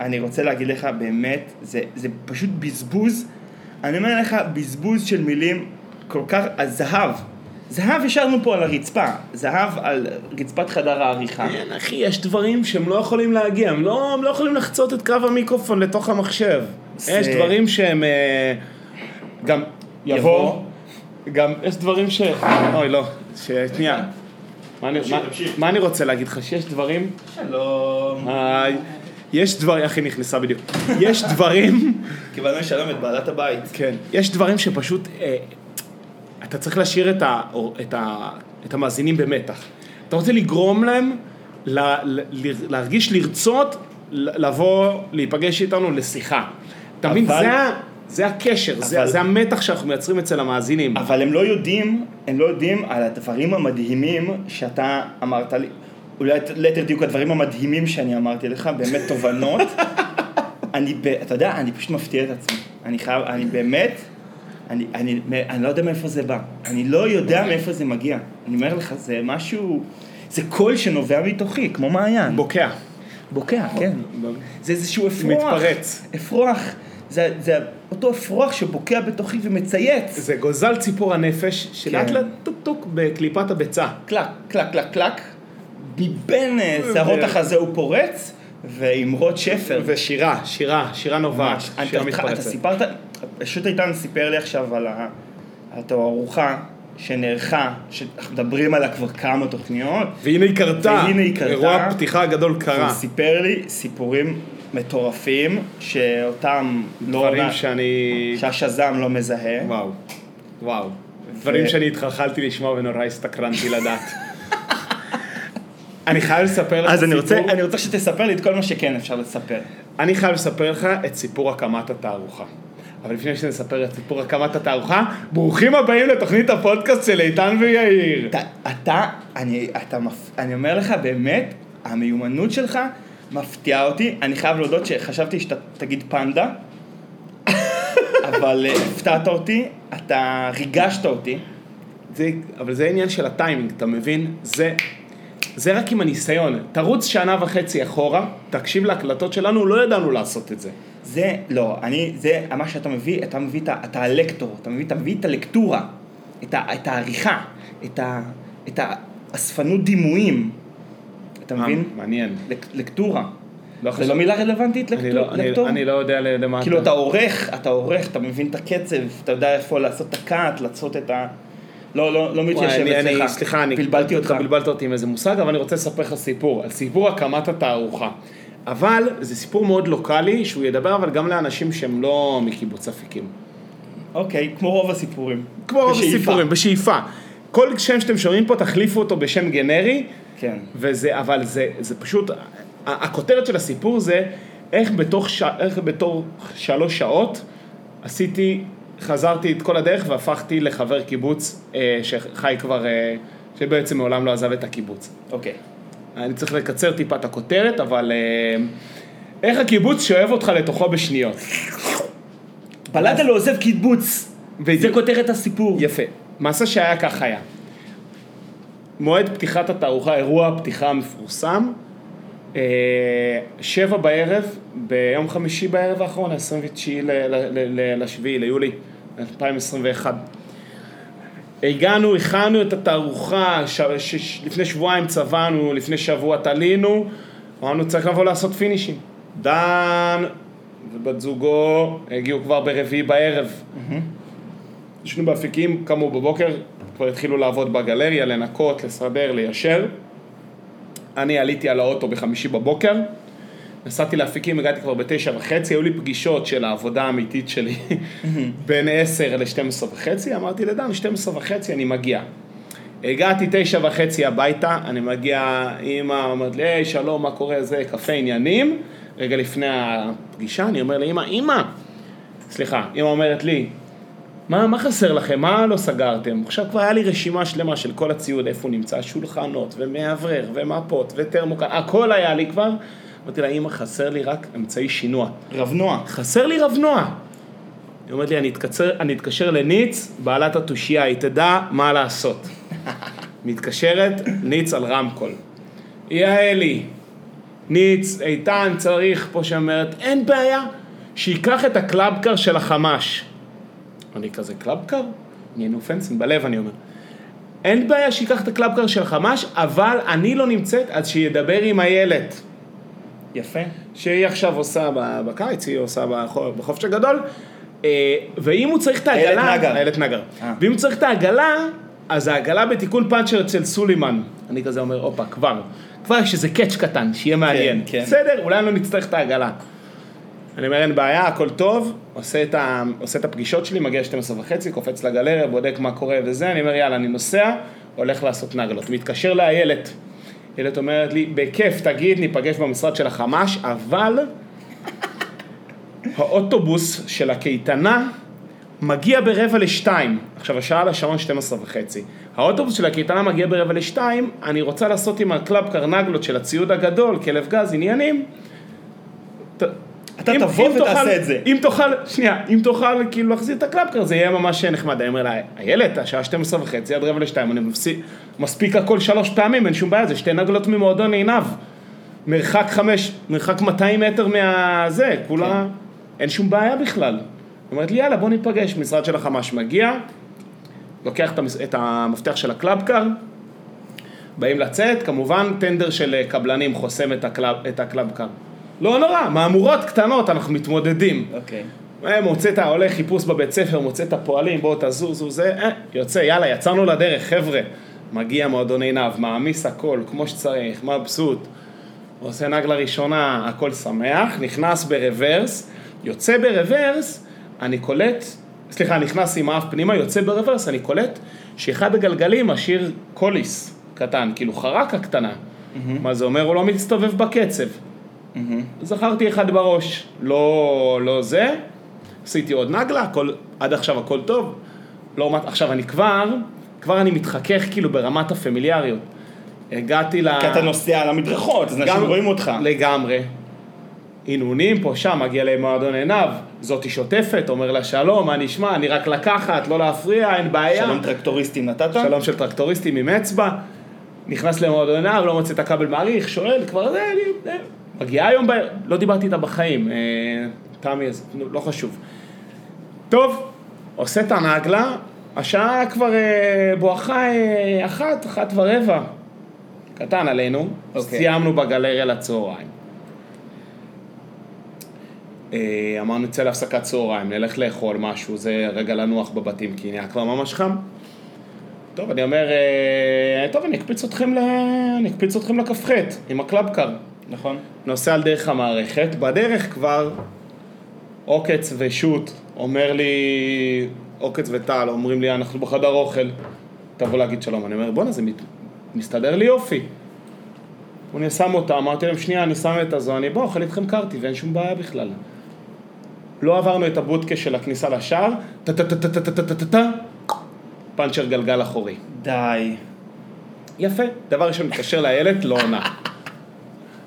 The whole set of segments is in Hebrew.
אני רוצה להגיד לך, באמת, זה, זה פשוט בזבוז. אני אומר לך, בזבוז של מילים כל כך, הזהב. זהב השארנו פה על הרצפה, זהב על רצפת חדר העריכה. כן, אחי, יש דברים שהם לא יכולים להגיע, הם לא, הם לא יכולים לחצות את קו המיקרופון לתוך המחשב. זה- יש דברים שהם... אה, גם יבוא, יבוא. גם יש דברים ש... אוי, לא. שנייה. מה אני רוצה להגיד לך? שיש דברים... שלום. היי. יש דברים... אחי נכנסה בדיוק. יש דברים... קיבלנו לשלום את בעלת הבית. כן. יש דברים שפשוט... אה, אתה צריך להשאיר את, ה, את, ה, את המאזינים במתח. אתה רוצה לגרום להם ל, ל, ל, להרגיש לרצות ל- לבוא, להיפגש איתנו לשיחה. אתה מבין? אבל- זה, ה- זה הקשר, זה, אבל- זה המתח שאנחנו מייצרים אצל המאזינים. אבל הם לא יודעים, הם לא יודעים על הדברים המדהימים שאתה אמרת לי. אולי ליתר דיוק הדברים המדהימים שאני אמרתי לך, באמת תובנות. אני, אתה יודע, אני פשוט מפתיע את עצמי. אני חייב, אני באמת, אני, אני, אני לא יודע מאיפה זה בא. אני לא יודע מאיפה זה מגיע. אני אומר לך, זה משהו, זה קול שנובע מתוכי, כמו מעיין. בוקע. בוקע, כן. זה איזשהו אפרוח. מתפרץ. אפרוח. זה, זה אותו אפרוח שבוקע בתוכי ומצייץ. זה גוזל ציפור הנפש, שלאט כן. לאט טוק טוק בקליפת הביצה. קלק, קלק, קלק, קלק. מבין אה, שערות החזה הוא פורץ, ואמרות שפר. ושירה, שירה, שירה נובעת. שירה אתה, אתה מתפרצת. סיפרת, פשוט איתן סיפר לי עכשיו על התערוכה שנערכה, שאנחנו מדברים עליה כבר כמה תוכניות. והנה היא קרתה, והנה היא קרתה. אירוע הפתיחה הגדול קרה. הוא סיפר לי סיפורים מטורפים, שאותם לא... דברים שאני... שהשזם לא מזהה. וואו, וואו. דברים שאני התחלחלתי לשמוע ונורא הסתקרנתי לדעת. אני חייב לספר לך אז אני רוצה, סיפור, אני רוצה שתספר לי את כל מה שכן אפשר לספר. אני חייב לספר לך את סיפור הקמת התערוכה. אבל לפני שנספר את סיפור הקמת התערוכה, ברוכים הבאים לתוכנית הפודקאסט של איתן ויאיר. אתה, אתה, אני, אתה. אני אומר לך, באמת, המיומנות שלך מפתיעה אותי. אני חייב להודות שחשבתי שאתה תגיד פנדה, אבל אה, הפתעת אותי, אתה ריגשת אותי. זה, אבל זה עניין של הטיימינג, אתה מבין? זה, זה רק עם הניסיון. תרוץ שנה וחצי אחורה, תקשיב להקלטות שלנו, לא ידענו לעשות את זה. זה, לא, אני, זה מה שאתה מביא, אתה מביא את ה- אתה הלקטור, אתה מביא, אתה מביא את הלקטורה, את, ה, את העריכה, את, ה, את האספנות דימויים. אתה מבין? אה, מעניין. לק, לקטורה. לא זה לא מילה רלוונטית אני? לא, אני, לקטור? אני לא יודע למה כאילו אתה עורך, אתה עורך, אתה מבין את הקצב, אתה יודע איפה לעשות את הקאט, לעשות את ה... לא, לא, לא מתיישב אצלך. סליחה, אני בלבלתי אותך. בלבלת אותי עם איזה מושג, אבל אני רוצה לספר לך סיפור, על סיפור הקמת התערוכה. אבל זה סיפור מאוד לוקאלי, שהוא ידבר אבל גם לאנשים שהם לא מקיבוץ אפיקים. אוקיי, כמו רוב הסיפורים. כמו רוב. הסיפורים, בשאיפה. כל שם שאתם שומעים פה, תחליפו אותו בשם גנרי, כן. וזה, אבל זה, זה פשוט, הכותרת של הסיפור זה איך בתוך, ש, איך בתור שלוש שעות עשיתי, חזרתי את כל הדרך והפכתי לחבר קיבוץ אה, שחי כבר, אה, שבעצם מעולם לא עזב את הקיבוץ. אוקיי. אני צריך לקצר טיפה את הכותרת, אבל אה, איך הקיבוץ שואב אותך לתוכו בשניות. בלדה לא עוזב קיבוץ. בדיוק. זה כותרת הסיפור. יפה. מעשה שהיה כך היה. מועד פתיחת התערוכה, אירוע הפתיחה המפורסם, אה, שבע בערב, ביום חמישי בערב האחרון, ה-29 ל- ל- ל- לשביעי, ליולי 2021. הגענו, הכנו את התערוכה, ש- ש- ש- לפני שבועיים צבענו, לפני שבוע תלינו, אמרנו צריך לבוא לעשות פינישים. דן ובת זוגו הגיעו כבר ברביעי בערב. ישנו באפיקים, קמו בבוקר, כבר התחילו לעבוד בגלריה, לנקות, לסדר, ליישר. אני עליתי על האוטו בחמישי בבוקר, נסעתי לאפיקים, הגעתי כבר בתשע וחצי, היו לי פגישות של העבודה האמיתית שלי בין עשר ל-12 וחצי, אמרתי לדן, 12 וחצי אני מגיע. הגעתי תשע וחצי הביתה, אני מגיע, אימא אומרת לי, היי, שלום, מה קורה, זה, קפה עניינים. רגע לפני הפגישה, אני אומר לאימא, אימא, סליחה, אימא אומרת לי, מה, מה חסר לכם? מה לא סגרתם? עכשיו כבר היה לי רשימה שלמה של כל הציוד, איפה הוא נמצא, שולחנות, ומאוורר, ומפות, וטרמוקן, הכל היה לי כבר. אמרתי לה, אמא, חסר לי רק אמצעי שינוע. רבנוע. חסר לי רבנוע. היא אומרת לי, אני אתקצר, אני אתקשר לניץ, בעלת התושייה, היא תדע מה לעשות. מתקשרת, ניץ על רמקול. יעלי, ניץ, איתן צריך פה שאומרת, אין בעיה, שייקח את ה Club Car של החמש. אני כזה, Club Car? נהיינו fancy, בלב אני אומר. אין בעיה שייקח את ה Club Car של חמש, אבל אני לא נמצאת, אז שידבר עם איילת. יפה. שהיא עכשיו עושה בקיץ, היא עושה בחו- בחופש הגדול, אה, ואם הוא צריך את העגלה... איילת נגר. איילת נגר. אה. ואם הוא צריך את העגלה, אז העגלה בתיקון פאנצ'ר אצל סולימן. אני כזה אומר, הופה, כבר. כבר יש איזה קאץ' קטן, שיהיה מעניין. כן. בסדר, אולי לא נצטרך את העגלה. אני אומר, אין בעיה, הכל טוב, עושה את, ה, עושה את הפגישות שלי, מגיע 12 וחצי, קופץ לגלריה, בודק מה קורה וזה, אני אומר, יאללה, אני נוסע, הולך לעשות נגלות. מתקשר לאיילת. איילת אומרת לי, בכיף, תגיד, ניפגש במשרד של החמש, אבל האוטובוס של הקייטנה מגיע ברבע לשתיים. עכשיו, השעה על השעון 12 וחצי. האוטובוס של הקייטנה מגיע ברבע לשתיים, אני רוצה לעשות עם ה Club Car נגלות של הציוד הגדול, כלב גז, עניינים. ת- אתה אם- תבוא אם ותעשה תוכל- את זה. אם תוכל, שנייה, אם תוכל כאילו להחזיר את ה Club Car זה יהיה ממש נחמד. אני אומר לה, איילת, השעה 12 וחצי עד רבע לשתיים, אני מפסיק, מספיק הכל שלוש פעמים, אין שום בעיה, זה שתי נגלות ממועדון עינב. מרחק חמש, מרחק 200 מטר מהזה, כולה, כן. אין שום בעיה בכלל. היא אומרת לי, יאללה, בוא ניפגש, משרד של החמש מגיע, לוקח את המפתח של הקלאבקר, באים לצאת, כמובן טנדר של אה, קבלנים חוסם את הקלאבקר. לא נורא, מהמורות קטנות, אנחנו מתמודדים. אוקיי. אה, מוצא את העולה חיפוש בבית ספר, מוצא את הפועלים, בואו תזוזו, זה, אה, יוצא, יאללה, יצאנו לדרך, חבר'ה. מגיע מועדון עינב, מעמיס הכל, כמו שצריך, מבסוט. עושה נגלה ראשונה, הכל שמח, נכנס ברוורס, יוצא ברוורס, אני קולט, סליחה, נכנס עם האף פנימה, יוצא ברוורס, אני קולט שאחד הגלגלים משאיר קוליס קטן, כאילו חרקה קטנה. מה זה אומר? הוא לא מסתובב בקצב. זכרתי אחד בראש, לא, לא זה, עשיתי עוד נגלה, הכל, עד עכשיו הכל טוב, לא, עכשיו אני כבר, כבר אני מתחכך כאילו ברמת הפמיליאריות. הגעתי ל... כי אתה נוסע על המדרכות, אז אנשים רואים אותך. לגמרי. הנהונים פה, שם, מגיע למועדון עיניו, זאתי שוטפת, אומר לה שלום, מה נשמע, אני רק לקחת, לא להפריע, אין בעיה. שלום טרקטוריסטים נתת? שלום של טרקטוריסטים עם אצבע, נכנס למועדון עיניו, לא מוצא את הכבל מעריך, שואל, כבר זה, אני... מגיעה היום, ב... לא דיברתי איתה בחיים, אה, תמי, אז לא חשוב. טוב, עושה את הנגלה, השעה כבר אה, בואכה אה, אחת, אחת ורבע. קטן עלינו, אוקיי. סיימנו בגלריה לצהריים. אמרנו נצא להפסקת צהריים, נלך לאכול משהו, זה רגע לנוח בבתים, כי נהיה כבר ממש חם. טוב, אני אומר, טוב, אני אקפיץ אתכם, ל... אני אקפיץ אתכם לכ"ח עם ה Club Car. נכון. נוסע על דרך המערכת, בדרך כבר עוקץ ושות' אומר לי, עוקץ וטל אומרים לי, אנחנו בחדר אוכל, תבוא להגיד שלום. אני אומר, בואנה, זה מת... מסתדר לי יופי. אני שם אותה, אמרתי להם, שנייה, אני שם את הזו, אני בוא, אוכל איתכם קרטי, ואין שום בעיה בכלל. לא עברנו את הבודקה של הכניסה לשער, טה-טה-טה-טה-טה-טה-טה, פאנצ'ר גלגל אחורי. די. יפה. דבר ראשון, מתקשר לילד, לא עונה.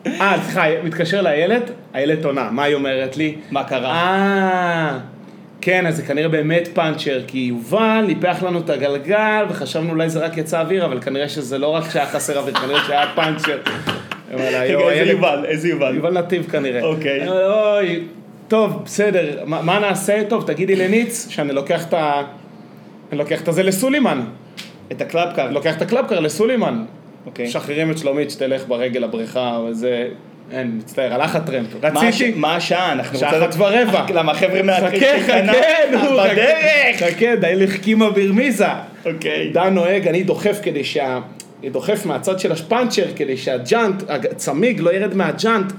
אה, סליחה, מתקשר לילד, הילד עונה. מה היא אומרת לי? מה קרה? אה, כן, אז זה כנראה באמת פאנצ'ר, כי יובל ניפח לנו את הגלגל, וחשבנו אולי זה רק יצא אוויר, אבל כנראה שזה לא רק שהיה חסר אוויר, כנראה שהיה פאנצ'ר. איזה יובל? איזה יובל? יובל נתיב כנראה. אוקיי. אוי, טוב, בסדר, מה נעשה? טוב, תגידי לניץ שאני לוקח את ה... אני לוקח את הזה לסולימן. את הקלאבקר. לוקח את הקלאבקר לסולימן. אוקיי. משחררים את שלומית שתלך ברגל לבריכה, וזה... אין, מצטער, הלך הטרמפ. רציתי... מה השעה? אנחנו שעה רוצים- אחת ורבע. למה החבר'ה חכה, מהקייטנה חכה, נו, בדרך. חכה, די לחכימה ברמיזה. אוקיי. דן נוהג, אני דוחף כדי שה... דוחף מהצד של השפנצ'ר כדי שהג'אנט, הצמיג לא ירד מהג'אנט.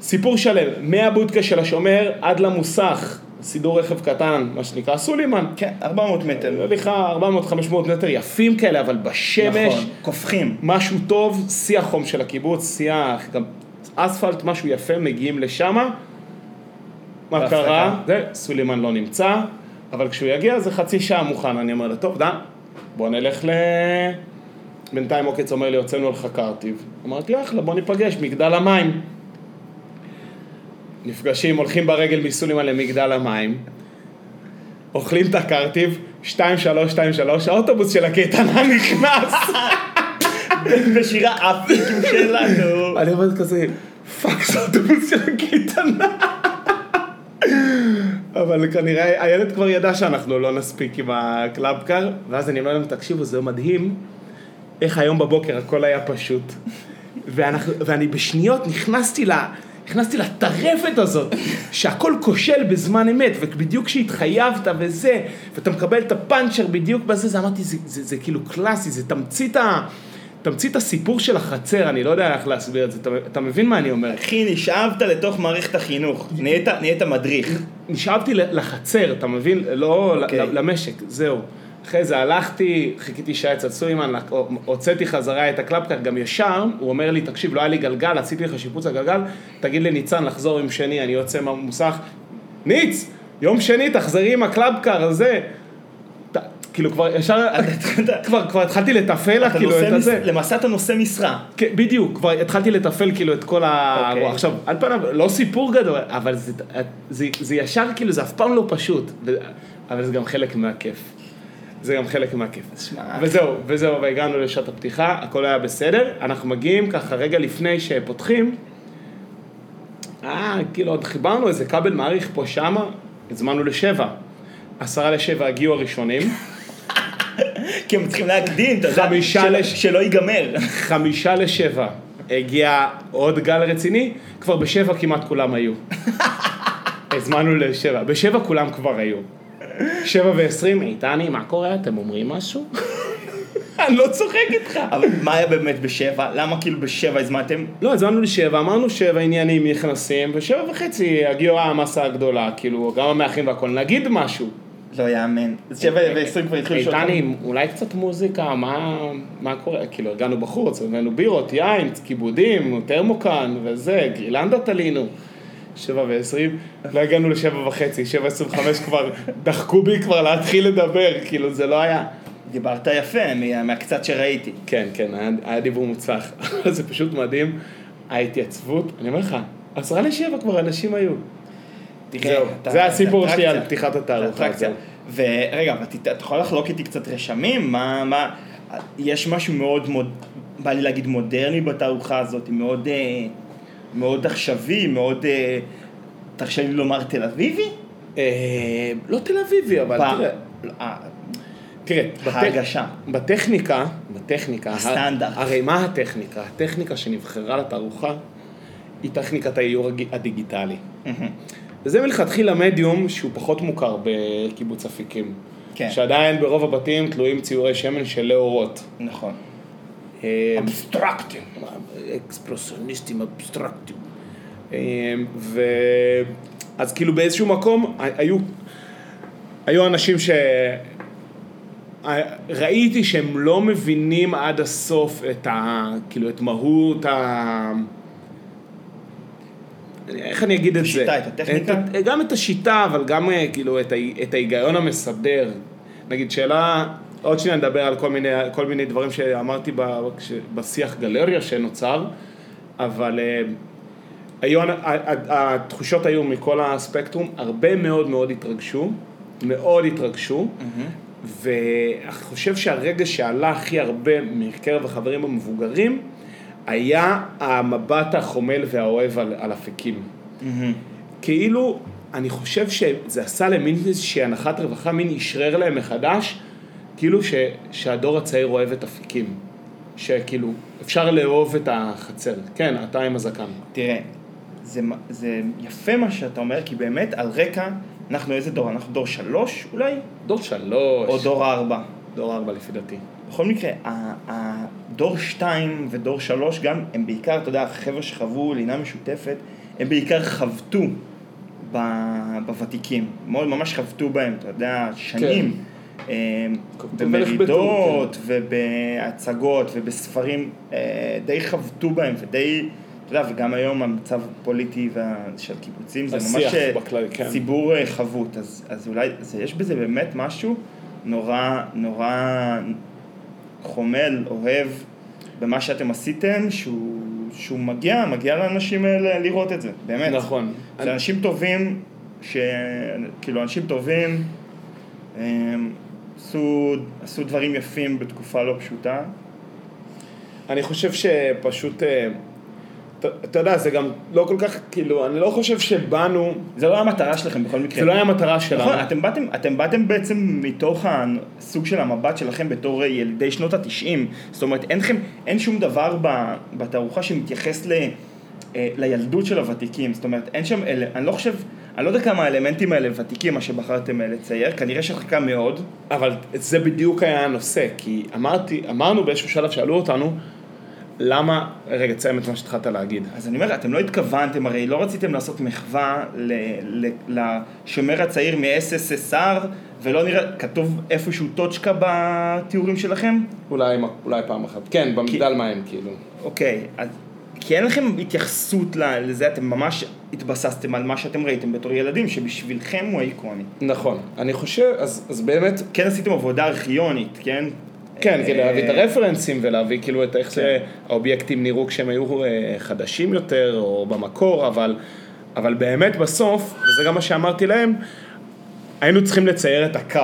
סיפור שלם, מהבודקה של השומר עד למוסך, סידור רכב קטן, מה שנקרא סולימן. כן, 400 מטר. הליכה 400-500 מטר יפים כאלה, אבל בשמש, נכון. קופחים. משהו טוב, שיא החום של הקיבוץ, שיא ה- גם אספלט, משהו יפה, מגיעים לשמה. מה. קרה? זה, סולימן לא נמצא, אבל כשהוא יגיע זה חצי שעה מוכן, אני אומר לו, טוב, דן, בוא נלך ל... בינתיים עוקץ אומר לי, הוצאנו לך קרטיב. אמרתי, אחלה, בוא ניפגש, מגדל המים. נפגשים, הולכים ברגל מסולימן למגדל המים, אוכלים את הקרטיב, 2, 3, 2, 3, האוטובוס של הקייטנה נכנס. בשירה אפיקים שלנו. אני אומר כזה, fuck, זה אוטובוס של הקייטנה. אבל כנראה הילד כבר ידע שאנחנו לא נספיק עם ה Club Car, ואז אני אומר להם, תקשיבו, זה מדהים איך היום בבוקר הכל היה פשוט. ואנחנו, ואני בשניות נכנסתי ל... נכנסתי לטרפת הזאת, שהכל כושל בזמן אמת, ובדיוק כשהתחייבת וזה, ואתה מקבל את הפאנצ'ר בדיוק בזה, זה אמרתי, זה, זה, זה כאילו קלאסי, זה תמצית, ה, תמצית הסיפור של החצר, אני לא יודע איך להסביר את זה, אתה, אתה מבין מה אני אומר? אחי, נשאבת לתוך מערכת החינוך, נהיית, נהיית מדריך. נשאבתי לחצר, אתה מבין? לא אוקיי. ל- למשק, זהו. אחרי זה הלכתי, חיכיתי שעה אצל סוימן, הוצאתי חזרה את הקלאפקר, גם ישר, הוא אומר לי, תקשיב, לא היה לי גלגל, עשיתי לך שיפוץ הגלגל, תגיד לניצן לחזור עם שני, אני יוצא מהמוסך, ניץ, יום שני תחזרי עם הקלאפקר הזה. כאילו כבר ישר, כבר, כבר התחלתי לתפעל אתה כאילו את הזה. למעשה אתה נושא משרה. כן, בדיוק, כבר התחלתי לתפעל כאילו את כל ה... אוקיי. עכשיו, על פניו, לא סיפור גדול, אבל זה, זה, זה ישר כאילו, זה אף פעם לא פשוט. אבל זה גם חלק מהכיף. זה גם חלק מהכיף. וזהו, וזהו, והגענו לשעת הפתיחה, הכל היה בסדר, אנחנו מגיעים ככה רגע לפני שפותחים, אה, כאילו עוד חיברנו איזה כבל מעריך פה שמה, הזמנו לשבע. עשרה לשבע הגיעו הראשונים, כי הם צריכים להקדים, אתה יודע, שלא ייגמר. חמישה לשבע הגיע עוד גל רציני, כבר בשבע כמעט כולם היו. הזמנו לשבע, בשבע כולם כבר היו. שבע ועשרים, איתני, מה קורה? אתם אומרים משהו? אני לא צוחק איתך. אבל מה היה באמת בשבע? למה כאילו בשבע הזמנתם? לא, הזמנו לשבע, אמרנו שבע עניינים נכנסים, ושבע וחצי הגיעה המסה הגדולה, כאילו, גם המאחים והכל, נגיד משהו. לא יאמן. אז שבע ועשרים כבר התחילו לשאול. איתני, אולי קצת מוזיקה, מה, מה קורה? כאילו, הגענו בחוץ, הבאנו בירות, יין, כיבודים, תרמוקן וזה, גרילנדה תלינו. שבע ועשרים, לא הגענו לשבע וחצי, שבע עשרים וחמש כבר, דחקו בי כבר להתחיל לדבר, כאילו, זה לא היה... דיברת יפה מה- מהקצת שראיתי. כן, כן, היה, היה דיבור מוצלח, זה פשוט מדהים, ההתייצבות, אני אומר לך, עשרה לשבע כבר אנשים היו. תראה, זהו, אתה- זה הסיפור שלי. על פתיחת התערוכה. ורגע, אתה יכול לחלוק איתי קצת רשמים? מה, מה, יש משהו מאוד, מאוד, בא לי להגיד מודרני בתערוכה הזאת, מאוד, אה, מאוד עכשווי, מאוד, אה, תרשה לי לומר תל אביבי? אה, לא תל אביבי, אבל פעם- תראה, אה, תראה, בטכ- ההרגשה. בטכניקה, בטכניקה, הסטנדרט. הרי מה הטכניקה? הטכניקה שנבחרה לתערוכה היא טכניקת האיור הדיגיטלי. וזה מלכתחילה מדיום שהוא פחות מוכר בקיבוץ אפיקים. כן. שעדיין ברוב הבתים תלויים ציורי שמן של לאורות. נכון. אה, אבסטרקטים. אקספרסיוניסטים אבסטרקטים. אה, ו... אז כאילו באיזשהו מקום היו, היו אנשים ש... ראיתי שהם לא מבינים עד הסוף את ה... כאילו את מהות ה... איך אני אגיד את זה? את הטכניקה? את, גם את השיטה, אבל גם אה, כאילו את, ה... את ההיגיון המסדר. נגיד שאלה, עוד שניה נדבר על כל מיני, כל מיני דברים שאמרתי ב... כש- בשיח גלריה שנוצר, אבל אה, היו, התחושות היו מכל הספקטרום, הרבה מאוד מאוד התרגשו, מאוד התרגשו, ואני חושב שהרגע שעלה הכי הרבה מקרב החברים המבוגרים, היה המבט החומל והאוהב על, על אפיקים. מהמם. כאילו, אני חושב שזה עשה להם מין איזושהי הנחת רווחה, מין אשרר להם מחדש, כאילו ש, שהדור הצעיר אוהב את אפיקים. שכאילו, אפשר לאהוב את החצר. כן, אתה עם הזקן. תראה, זה, זה יפה מה שאתה אומר, כי באמת על רקע, אנחנו איזה דור? אנחנו דור שלוש אולי? דור שלוש. או דור ארבע? דור ארבע לפי דעתי. בכל מקרה, הדור שתיים ודור שלוש גם, הם בעיקר, אתה יודע, החבר'ה שחוו לינה משותפת, הם בעיקר חבטו בוותיקים, מאוד ממש חבטו בהם, אתה יודע, שנים. ונחבטו, במרידות ובהצגות ובספרים, אה, די חבטו בהם ודי, אתה יודע, וגם היום המצב הפוליטי וה- של קיבוצים זה ממש אה, בכלל, כן. ציבור אה, חבוט, אז, אז אולי, זה, יש בזה באמת משהו נורא, נורא חומל, אוהב, במה שאתם עשיתם, שהוא, שהוא מגיע, מגיע לאנשים האלה לראות את זה, באמת. נכון. זה אנשים טובים, ש... כאילו אנשים טובים, עשו, עשו דברים יפים בתקופה לא פשוטה. אני חושב שפשוט, אה, אתה- אתה יודע, זה גם לא כל כך, כאילו, אני לא חושב שבאנו, זה לא המטרה שלכם בכל מקרה. זה לא היה המטרה שלנו. נכון, אתם באתם, אתם באתם בעצם מתוך הסוג של המבט שלכם בתור ילידי שנות התשעים. זאת אומרת, אין לכם, אין שום דבר בתערוכה שמתייחס ל, אה, לילדות של הוותיקים. זאת אומרת, אין שם, אלה, אני לא חושב, אני לא יודע כמה האלמנטים האלה ותיקים, מה שבחרתם אה, לצייר, כנראה שחלקם מאוד. אבל זה בדיוק היה הנושא, כי אמרתי, אמרנו באיזשהו שלב, שאלו אותנו, למה, רגע, תסיים את מה שהתחלת להגיד. אז אני אומר, אתם לא התכוונתם, הרי לא רציתם לעשות מחווה ל, ל, לשומר הצעיר מ-SSSR, ולא נראה, כתוב איפשהו טוצ'קה בתיאורים שלכם? אולי, אולי פעם אחת. כן, במגדל מים, כאילו. אוקיי, אז כי אין לכם התייחסות לזה, אתם ממש התבססתם על מה שאתם ראיתם בתור ילדים, שבשבילכם הוא איקוני. נכון. אני חושב, אז, אז באמת, כן עשיתם עבודה ארכיונית, כן? כן, אה, כדי להביא את הרפרנסים ולהביא כאילו את איך כן. שהאובייקטים נראו כשהם היו אה, חדשים יותר או במקור, אבל, אבל באמת בסוף, וזה גם מה שאמרתי להם, היינו צריכים לצייר את הקו.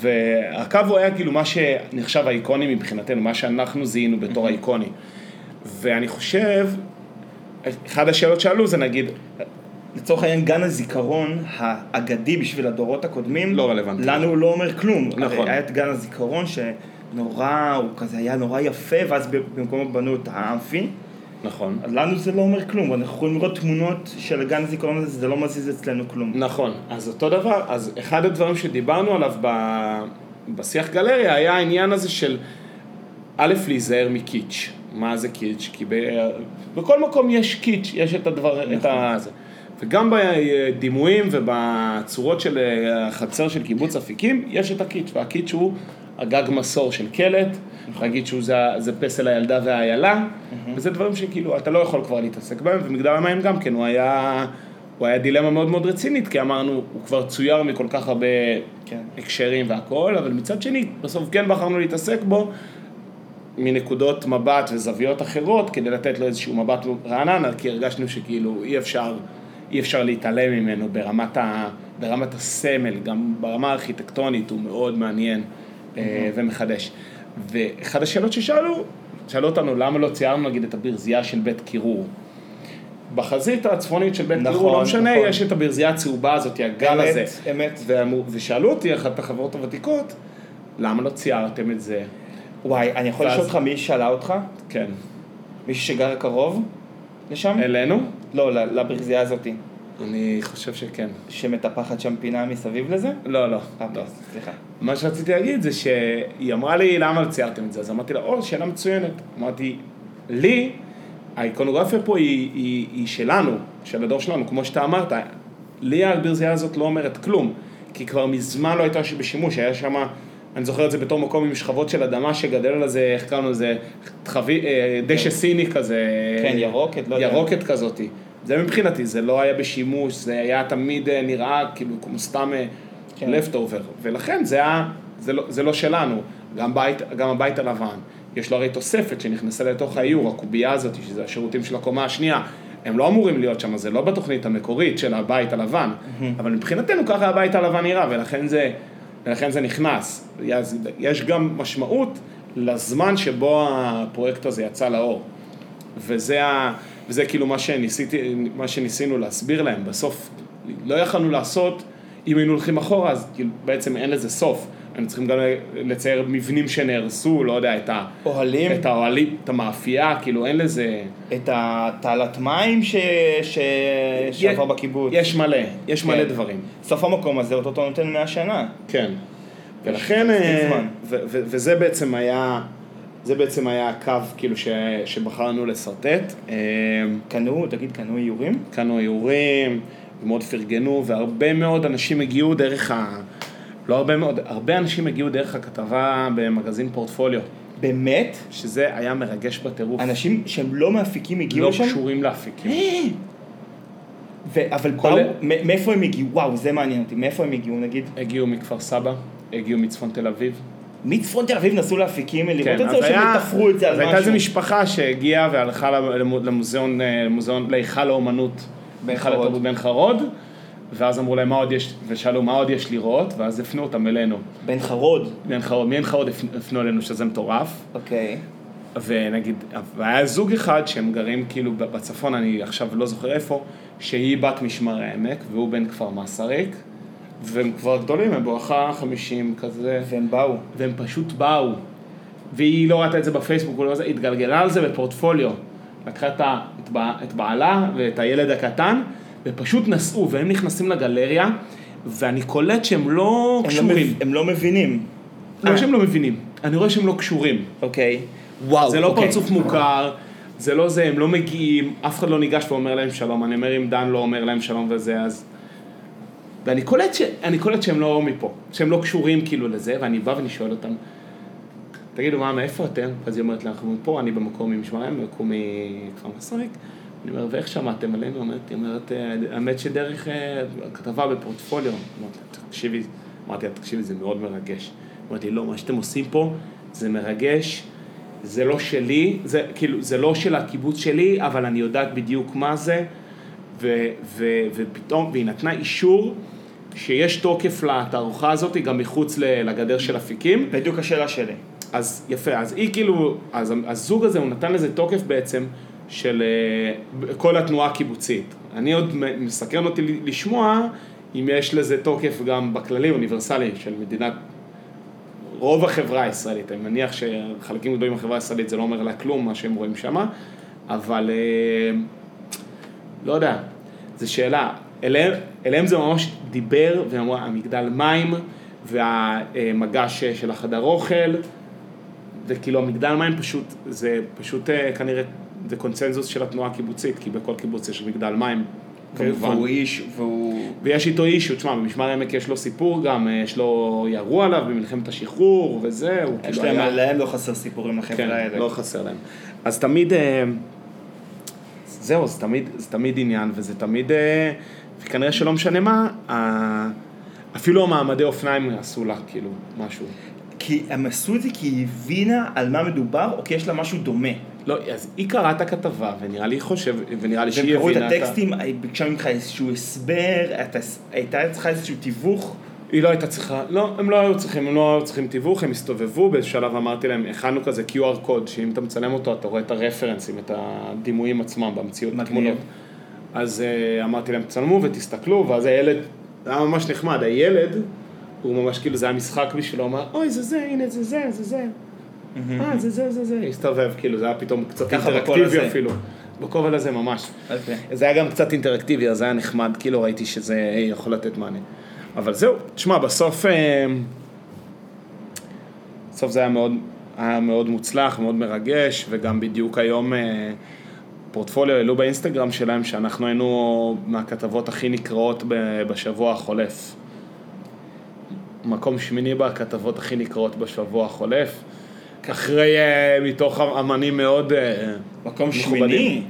והקו הוא היה כאילו מה שנחשב האיקוני מבחינתנו, מה שאנחנו זיהינו בתור האיקוני. ואני חושב, אחת השאלות שעלו זה נגיד, לצורך העניין, גן הזיכרון האגדי בשביל הדורות הקודמים, לא רלוונטי. לנו הוא לא אומר כלום. נכון. היה את גן הזיכרון שנורא, הוא כזה היה נורא יפה, ואז במקומו בנו את האמפי. נכון, לנו זה לא אומר כלום, אנחנו יכולים לראות תמונות של גן הזיכרון הזה, זה לא מזיז אצלנו כלום. נכון, אז אותו דבר, אז אחד הדברים שדיברנו עליו ב, בשיח גלריה היה העניין הזה של א', להיזהר מקיץ'. מה זה קיץ'? כי ב, בכל מקום יש קיץ', יש את הדבר, נכון. את ה... זה. וגם בדימויים ובצורות של החצר של קיבוץ אפיקים, יש את הקיץ', והקיץ' הוא הגג מסור של קלט, להגיד שהוא זה, זה פסל הילדה והאיילה, וזה דברים שכאילו אתה לא יכול כבר להתעסק בהם, ומגדל המים גם כן, הוא היה, הוא היה דילמה מאוד מאוד רצינית, כי אמרנו, הוא כבר צויר מכל כך הרבה כן. הקשרים והכל, אבל מצד שני, בסוף כן בחרנו להתעסק בו מנקודות מבט וזוויות אחרות, כדי לתת לו איזשהו מבט רענן, כי הרגשנו שכאילו אי אפשר, אי אפשר להתעלם ממנו ברמת, ה, ברמת הסמל, גם ברמה הארכיטקטונית הוא מאוד מעניין אה, ומחדש. ואחת השאלות ששאלו, שאלו אותנו למה לא ציירנו נגיד את הברזייה של בית קירור. בחזית הצפונית של בית נכון, קירור, לא משנה, נכון. יש את הברזייה הצהובה הזאת, הגל אמת, הזה. אמת. ואמרו- ושאלו אותי, אחת החברות הוותיקות, למה לא ציירתם את זה? וואי, אני יכול ואז- לשאול אותך מי שאלה אותך? כן. מישהו שגר קרוב לשם? אלינו? לא, לברזייה הזאתי. אני חושב שכן. שמטפחת שם פינה מסביב לזה? לא, לא. אה, לא. סליחה. מה שרציתי להגיד זה שהיא אמרה לי, למה לא ציירתם את זה? אז אמרתי לה, או, שאלה מצוינת. אמרתי, לי, האיקונוגרפיה פה היא, היא, היא שלנו, של הדור שלנו, כמו שאתה אמרת. לי הברזייה הזאת לא אומרת כלום, כי כבר מזמן לא הייתה בשימוש, היה שם, אני זוכר את זה בתור מקום עם שכבות של אדמה שגדל על זה, איך קראנו לזה, חבי, אה, דשא סיני כזה. כן, ירוקת, לא יודע. ירוקת כזאתי. זה מבחינתי, זה לא היה בשימוש, זה היה תמיד אה, נראה כאילו כמו סתם כן. לפטאובר, ולכן זה היה, זה לא, זה לא שלנו, גם, בית, גם הבית הלבן, יש לו הרי תוספת שנכנסה לתוך האיור, הקובייה הזאת, שזה השירותים של הקומה השנייה, הם לא אמורים להיות שם, זה לא בתוכנית המקורית של הבית הלבן, אבל מבחינתנו ככה הבית הלבן נראה, ולכן זה, ולכן זה נכנס. יש גם משמעות לזמן שבו הפרויקט הזה יצא לאור. וזה, ה, וזה כאילו מה, שניסיתי, מה שניסינו להסביר להם. בסוף לא יכלנו לעשות, אם היינו הולכים אחורה, אז כאילו בעצם אין לזה סוף. היינו צריכים גם לצייר מבנים שנהרסו, לא יודע, את, ה, אוהלים, את האוהלים, את המאפייה, כאילו אין לזה... את התעלת מים ש... ש... שעבר בקיבוץ. יש מלא, יש מלא כן. דברים. סוף המקום הזה אותו נותן 100 שנה. כן. ולכן, אה, וזה בעצם היה, זה בעצם היה הקו כאילו ש- שבחרנו לשרטט. אה, קנו, תגיד, קנו איורים? קנו איורים, ומאוד פרגנו, והרבה מאוד אנשים הגיעו דרך ה... לא הרבה מאוד, הרבה אנשים הגיעו דרך הכתבה במגזין פורטפוליו, באמת? שזה היה מרגש בטירוף. אנשים שהם לא מאפיקים הגיעו לא לשם? קשורים להפיקים. ו- אבל באו, מאיפה הם הגיעו? וואו, זה מעניין אותי. מאיפה הם הגיעו נגיד? הגיעו מכפר סבא, הגיעו מצפון תל אביב. מצפון תל אביב נסעו להפיקים לראות את זה, או שהם תפרו את זה על משהו? הייתה איזו משפחה שהגיעה והלכה למו- למוזיאון, אה, למוזיאון, להיכל האומנות, בן חרוד. בן חרוד, ואז אמרו להם מה עוד יש, ושאלו מה עוד יש לראות, ואז הפנו אותם אלינו. בן חרוד. בן חרוד, מעין חרוד הפ- הפנו אלינו שזה מטורף, אוקיי. ונגיד, והיה זוג אחד שהם גרים כאילו בצפון, אני עכשיו לא זוכר איפה, שהיא בת משמר העמק והוא בן כפר מסריק, והם כבר גדולים, הם בואכה חמישים כזה. והם באו. והם פשוט באו. והיא לא ראתה את זה בפייסבוק, לא זה, התגלגלה על זה בפורטפוליו. לקחה את, את בעלה ואת הילד הקטן, ופשוט נסעו, והם נכנסים לגלריה, ואני קולט שהם לא הם לא קשורים. מב- הם לא מבינים. לא שהם לא מבינים, אני רואה שהם לא קשורים. אוקיי. וואו. זה לא אוקיי. פרצוף מוכר, זה לא זה, הם לא מגיעים, אף אחד לא ניגש ואומר להם שלום, אני אומר אם דן לא אומר להם שלום וזה, אז... ואני קולט, ש... קולט שהם לא מפה, שהם לא קשורים כאילו לזה, ואני בא ואני שואל אותם, תגידו מה, מאיפה אתם? אז היא אומרת לי, אנחנו מפה, אני במקום עם שמריים, במקום מכפר מסריק. אני אומר, ואיך שמעתם עלינו? אומרת, היא אומרת, "אה, האמת שדרך אה, כתבה בפורטפוליו. אמרתי תקשיבי, אמרתי לה, תקשיבי, זה מאוד מרגש. אמרתי לא, מה שאתם עושים פה זה מרגש, זה לא שלי, זה כאילו, זה לא של הקיבוץ שלי, אבל אני יודעת בדיוק מה זה, ו, ו, ופתאום, והיא נתנה אישור שיש תוקף לתערוכה הזאת גם מחוץ לגדר של אפיקים. בדיוק השאלה שלי. אז יפה, אז היא כאילו, אז הזוג הזה, הוא נתן לזה תוקף בעצם של אה, כל התנועה הקיבוצית. אני עוד מסקרן אותי לשמוע אם יש לזה תוקף גם בכללי, אוניברסלי, של מדינת, רוב החברה הישראלית. אני מניח שחלקים גדולים מהחברה הישראלית זה לא אומר לה כלום, מה שהם רואים שמה, אבל אה, לא יודע, זו שאלה. אליהם, אליהם זה ממש דיבר, ואמרו, המגדל מים והמגש של החדר אוכל, וכאילו המגדל מים פשוט, זה פשוט אה, כנראה, זה קונצנזוס של התנועה הקיבוצית, כי בכל קיבוץ יש מגדל מים, כמובן. והוא איש, והוא... ויש איתו אישו, תשמע, במשמר העמק יש לו סיפור גם, אה, יש לו, ירו עליו במלחמת השחרור וזה, הוא כאילו להם, היה... להם לא חסר סיפורים לחבר'ה כן, האלה. לא חסר להם. אז תמיד, אה, זהו, זה תמיד, זה תמיד עניין, וזה תמיד, אה, וכנראה שלא משנה מה, אפילו המעמדי אופניים עשו לה, כאילו, משהו. כי הם עשו את זה כי היא הבינה על מה מדובר, או כי יש לה משהו דומה. לא, אז היא קראה את הכתבה, ונראה לי חושב, ונראה לי והם שהיא קראו את הבינה את ה... הטקסטים, היא ביקשה ממך איזשהו הסבר, הייתה צריכה איזשהו תיווך. היא לא הייתה צריכה, לא, הם לא היו צריכים, הם לא היו צריכים תיווך, הם הסתובבו, באיזשהו שלב אמרתי להם, הכנו כזה QR קוד, שאם אתה מצלם אותו, אתה רואה את הרפרנסים, את הדימויים עצמם במציאות, מגניב. תמונות. אז אה, אמרתי להם, תצלמו ותסתכלו, ואז הילד, זה היה ממש נחמד, הילד, הוא ממש כאילו, זה היה משחק בשבילו, הוא אמר, אוי, זה זה, הנה, זה זה, זה זה. אה, זה זה, זה זה, הסתובב, כאילו, זה היה פתאום קצת אינטראקטיבי. אפילו. בכובע הזה ממש. אוקיי. זה היה גם קצת אינטראקטיבי, אז זה היה נחמד, כאילו ראיתי שזה יכול לתת מענה. אבל זהו, תשמע, בסוף, אה, בסוף זה היה מאוד, היה מאוד מוצלח, מאוד מרגש, וגם בדיוק היום אה, פורטפוליו העלו באינסטגרם שלהם שאנחנו היינו מהכתבות הכי נקראות בשבוע החולף. מקום שמיני בכתבות הכי נקראות בשבוע החולף. אחרי, אה, מתוך אמנים מאוד אה, מקום. שמיני.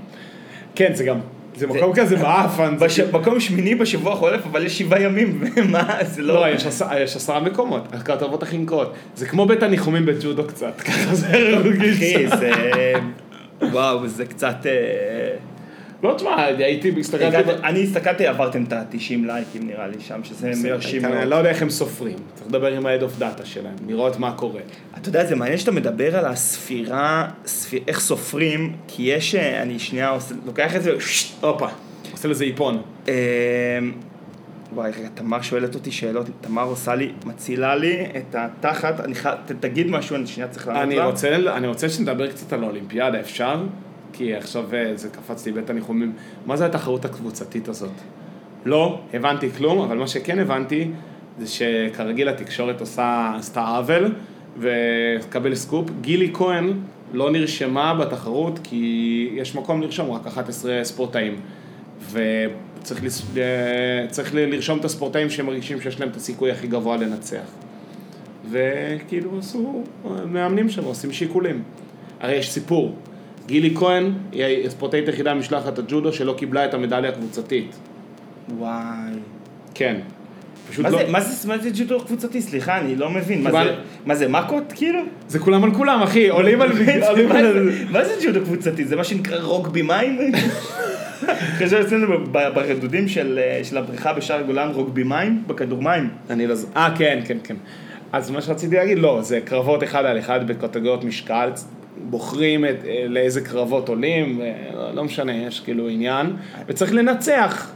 כן, זה גם, זה מקום כזה מעפן. זה בש... מקום שמיני בשבוע החולף, אבל יש שבעה ימים, ומה, זה לא... לא, יש עש- יש עשרה מקומות, הכתבות הכי נקראות. זה כמו בית הניחומים בג'ודו קצת, ככה זה הרגיש. אחי, זה... וואו, זה קצת... לא, תשמע, הייתי, הסתכלתי... אני הסתכלתי, עברתם את ה-90 לייקים נראה לי שם, שזה מרשים אני מאוד. לא יודע איך הם סופרים, צריך לדבר עם ה-head of data שלהם, לראות מה קורה. אתה יודע, זה מעניין שאתה מדבר על הספירה, ספיר, איך סופרים, כי יש, אה, אני שנייה לוקח את זה, הופה, עושה לזה איפון. אה, וואי, רגע, תמר שואלת אותי שאלות, תמר עושה לי, מצילה לי את התחת, אני חייב, תגיד משהו, אני שנייה צריך לענות אני לה. אני רוצה שנדבר קצת על האולימפיאדה, אפשר? כי עכשיו אה, זה קפץ לי בית הניחומים. מה זה התחרות הקבוצתית הזאת? לא, הבנתי כלום, אבל מה שכן הבנתי, זה שכרגיל התקשורת עושה, עשתה עוול, וקבל סקופ, גילי כהן לא נרשמה בתחרות כי יש מקום לרשום רק 11 ספורטאים. וצריך לס... אה, צריך לרשום את הספורטאים שמרגישים שיש להם את הסיכוי הכי גבוה לנצח. וכאילו עשו, מאמנים שם עושים שיקולים. הרי יש סיפור, גילי כהן היא הספורטאית היחידה ממשלחת הג'ודו שלא קיבלה את המדליה הקבוצתית. וואי. כן. פשוט מה לא... זה, מה זה, מה זה ג'ודו קבוצתי? סליחה, אני לא מבין. מה זה, מה זה, מכות כאילו? זה כולם על כולם, אחי, עולים על... עולים מה על... זה- מה זה ג'ודו קבוצתי? זה מה שנקרא רוגבי מים? אחרי שעשינו ב- ברדודים של אה, של הבריכה בשער גולן רוגבי מים, בכדור מים. אני לא... ז- אה, כן, כן, כן. אז מה שרציתי להגיד, לא, זה קרבות אחד על אחד בקטגוריות משקל, בוחרים את, אה, לאיזה קרבות עולים, אה, לא- משנה, יש כאילו עניין, וצריך לנצח.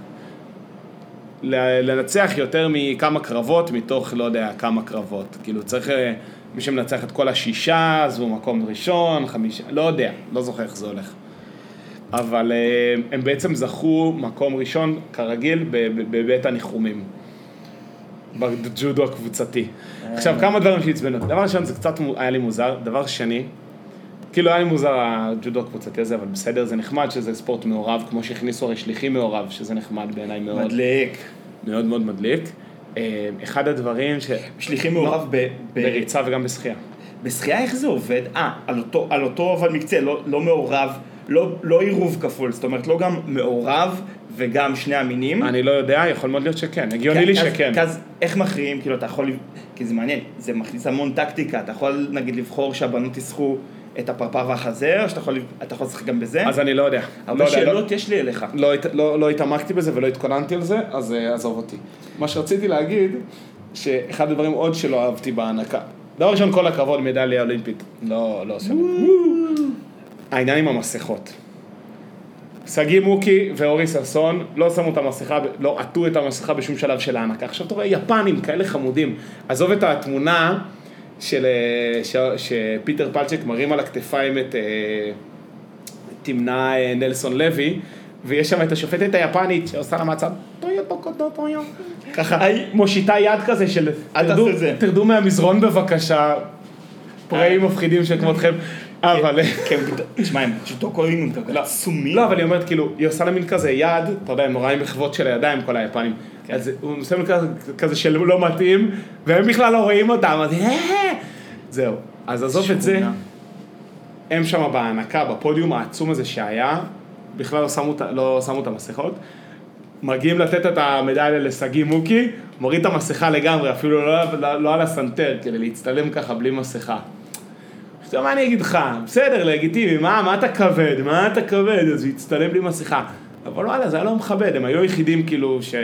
לנצח יותר מכמה קרבות מתוך לא יודע כמה קרבות. כאילו צריך, אה, מי שמנצח את כל השישה, אז הוא מקום ראשון, חמישה, לא יודע, לא זוכר איך זה הולך. אבל הם בעצם זכו מקום ראשון, כרגיל, בבית הניחומים. בג'ודו הקבוצתי. עכשיו, כמה דברים שעצבנו. דבר ראשון, זה קצת היה לי מוזר. דבר שני, כאילו היה לי מוזר הג'ודו הקבוצתי הזה, אבל בסדר, זה נחמד שזה ספורט מעורב, כמו שהכניסו הרי שליחים מעורב, שזה נחמד בעיניי מאוד. מדליק. מאוד מאוד מדליק. אה, אחד הדברים ש... שליחים מעורב ב... בריצה וגם בשחייה. בשחייה איך זה עובד? אה, על אותו, על אותו אבל מקצה, לא, לא מעורב, לא, לא עירוב כפול, זאת אומרת לא גם מעורב וגם שני המינים. אני לא יודע, יכול מאוד להיות שכן, הגיוני לי כי אז- שכן. אז איך מכריעים, כאילו אתה יכול, כי זה מעניין, זה מכניס המון טקטיקה, אתה יכול נגיד לבחור שהבנות יסחו את הפרפר והחזה, או שאתה יכול, אתה יכול לשחק גם בזה? אז אני לא יודע. הרבה לא יודע, לא- שאלות יש לי אליך. לא, הת- לא, לא התעמקתי בזה ולא התכוננתי על זה, אז אה, עזוב אותי. מה שרציתי להגיד, שאחד הדברים עוד שלא אהבתי בהענקה, דבר ראשון, כל הכבוד, מדליה אולימפית. לא, לא עושה העניין עם המסכות. שגיא מוקי ואורי ששון לא שמו את המסכה, לא עטו את המסכה בשום שלב של ההענקה. עכשיו אתה רואה יפנים כאלה חמודים. עזוב את התמונה של, אה, ש, שפיטר פלצ'ק מרים על הכתפיים את אה, תמנה אה, נלסון לוי, ויש שם את השופטת היפנית שעושה לה מהצד, טויו טוקו טויו. ככה. מושיטה יד כזה של, "תרדו- תעשה זה." תרדו מהמזרון בבקשה, פראים מפחידים של כמותכם, אבל... כן, תשמע, הם פשוט לא קוראים אותם, עצומים. לא, אבל היא אומרת, כאילו, היא עושה לה מין כזה יד, אתה יודע, הם נורא עם מחוות של הידיים, כל היפנים. אז הוא עושה מין כזה, של לא מתאים, והם בכלל לא רואים אותם, אז "אה." זהו. אז עזוב את זה. הם שם בהענקה, בפודיום העצום הזה שהיה, בכלל לא שמו, לא שמו את המסכות. מגיעים לתת את המדליה לשגיא מוקי, מוריד את המסכה לגמרי, אפילו לא, לא, לא על הסנטר, כדי להצטלם ככה בלי מסכה. עכשיו מה אני אגיד לך, בסדר, לגיטימי, מה, מה אתה כבד, מה אתה כבד, אז הוא יצטלם בלי מסכה. אבל וואלה, זה היה לא מכבד, הם היו היחידים כאילו ש...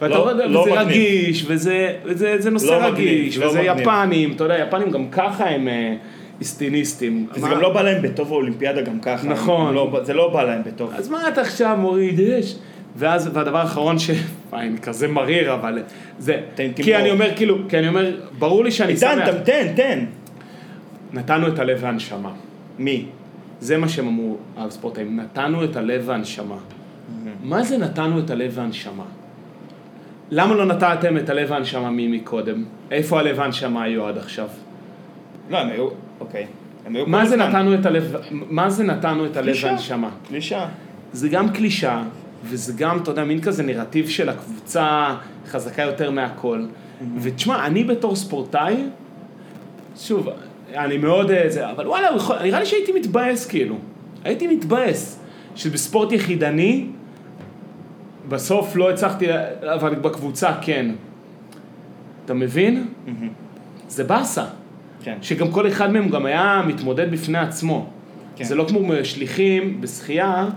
ואתה לא- רואה, לא וזה מגניב. רגיש, וזה, וזה זה נושא לא מגניב, רגיש, לא וזה מגניב. יפנים, אתה יודע, יפנים גם ככה הם אה, איסטיניסטים. וזה מה- גם לא בא להם בטוב האולימפיאדה גם ככה. נכון. לא- זה לא בא להם בטוב. אז מה אתה עכשיו מוריד אש? ואז, והדבר האחרון ש... פיין, כזה מריר, אבל זה... תן כי תמרור. אני אומר, כאילו, כי אני אומר, ברור לי שאני שמח. תן, תן, תן. נתנו את הלב והנשמה. מי? זה מה שהם אמרו, הספורטאים, נתנו את הלב והנשמה. מה זה נתנו את הלב והנשמה? למה לא נתתם את הלב והנשמה מי מקודם? איפה הלב והנשמה היו עד עכשיו? לא, הם היו, אוקיי. הם היו מה זה. נתנו את הלב, מה זה נתנו את הלב. והנשמה? קלישה. זה גם קלישאה, וזה גם, אתה יודע, מין כזה נרטיב של הקבוצה חזקה יותר מהכל. ותשמע, אני בתור ספורטאי, שוב, אני מאוד, אה, זה, אבל וואלה, נראה לי שהייתי מתבאס כאילו. הייתי מתבאס שבספורט יחידני, בסוף לא הצלחתי, אבל בקבוצה כן. אתה מבין? זה באסה. כן. שגם כל אחד מהם גם היה מתמודד בפני עצמו. כן. זה לא כמו שליחים בשחייה,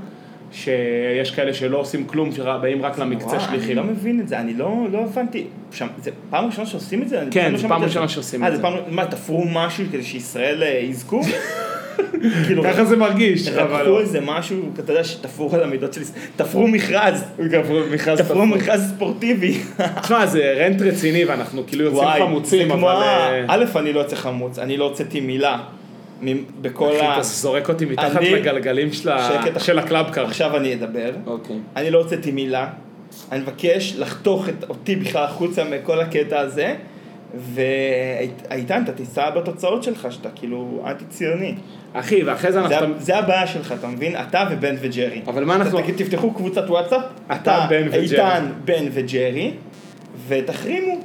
שיש כאלה שלא עושים כלום, שבאים רק למקצה וואי, אני שליחים. לא מבין את זה, אני לא, לא הבנתי. שם, זה פעם ראשונה שעושים את זה? כן, זה פעם ראשונה שעושים אה, את זה זה. פעם, מה, תפרו משהו כדי שישראל אה, יזכו? כאילו, ככה זה מרגיש, אבל לקחו לא. איזה משהו, אתה יודע, שתפרו על המידות של ישראל, תפרו מכרז, תפרו מכרז ספורטיבי. תשמע, זה רנט רציני ואנחנו כאילו יוצאים חמוצים, אבל... אה, א', אני לא יוצא חמוץ, אני לא הוצאתי מילה בכל ה... אתה זורק אותי מתחת אני- לגלגלים של שקט. של ה Club Car. עכשיו אני אדבר. אוקיי. אני לא הוצאתי מילה, אני מבקש לחתוך את אותי בכלל החוצה מכל הקטע הזה, ואיתן, אתה תישא בתוצאות שלך, שאתה כאילו אנטי ציוני. אחי, ואחרי זה אנחנו... זה הבעיה שלך, אתה מבין? אתה ובן וג'רי. אבל מה אנחנו- אתה, תפתחו קבוצת וואטסאפ, אתה, בן וג'רי. איתן, בן וג'רי, ותחרימו.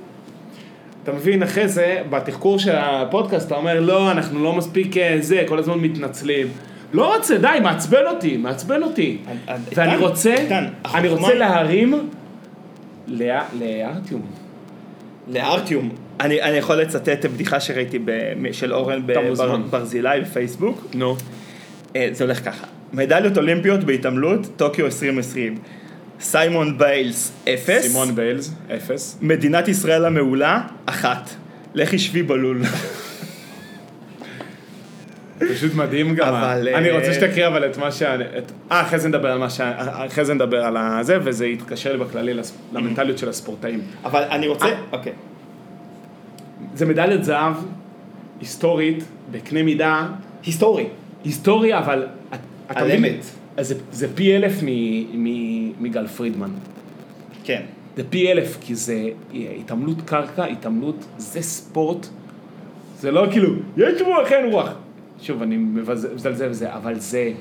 אתה מבין, אחרי זה, בתחקור של הפודקאסט, אתה אומר, לא, אנחנו לא מספיק אה, זה, כל הזמן מתנצלים. לא רוצה, די, מעצבן אותי, מעצבן אותי. אה, ואני איתן, רוצה, אני רוצה להרים לארטיום. לארטיום. אני, אני יכול לצטט בדיחה שראיתי ב, של אורן ברזילי בפייסבוק. נו. אה, זה הולך ככה. מדליות אולימפיות בהתעמלות, טוקיו 2020. סיימון ביילס, אפס. סימון ביילס, אפס. מדינת ישראל המעולה, אחת. לכי שבי בלול. פשוט מדהים גם. אבל, אני אה, רוצה שתקריא אבל את מה ש... את- אה, אחרי זה נדבר על מה ש... אחרי זה נדבר על הזה, וזה יתקשר לי בכללי לס- למנטליות של הספורטאים. אבל אני רוצה, אה. אוקיי. זה מדליית זהב היסטורית, בקנה מידה, היסטורי. היסטוריה, אבל... על? אמת. אז זה, זה פי אלף מ- מ- מגל פרידמן. כן. זה פי אלף, כי זה התעמלות קרקע, התעמלות, זה ספורט. זה לא כאילו, יש רוח, אין רוח. שוב, אני מזלזל בזה, אבל זה...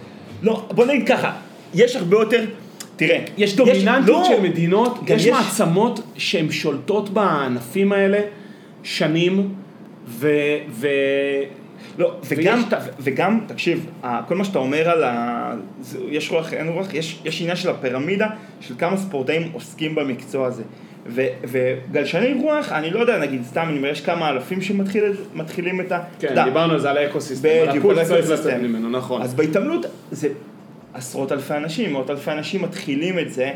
לא, בוא נגיד ככה, יש הרבה יותר, תראה. יש דומיננטיות לא, של מדינות, יש יש- מעצמות שהן שולטות בענפים האלה שנים, ו... ו... לא, וגם, ויש- וגם, תקשיב, כל מה שאתה אומר על ה... יש רוח, אין רוח, יש, יש עניין של הפירמידה, של כמה ספורטאים עוסקים במקצוע הזה. ו, וגלשני רוח, אני לא יודע, נגיד, סתם, אני אומר, יש כמה אלפים שמתחילים את ה... כן, יודע, דיברנו על זה, על האקוסיסטם, על הפול צריך. לצאת ממנו, נכון. אז בהתעמלות זה עשרות אלפי אנשים, מאות אלפי אנשים מתחילים את זה,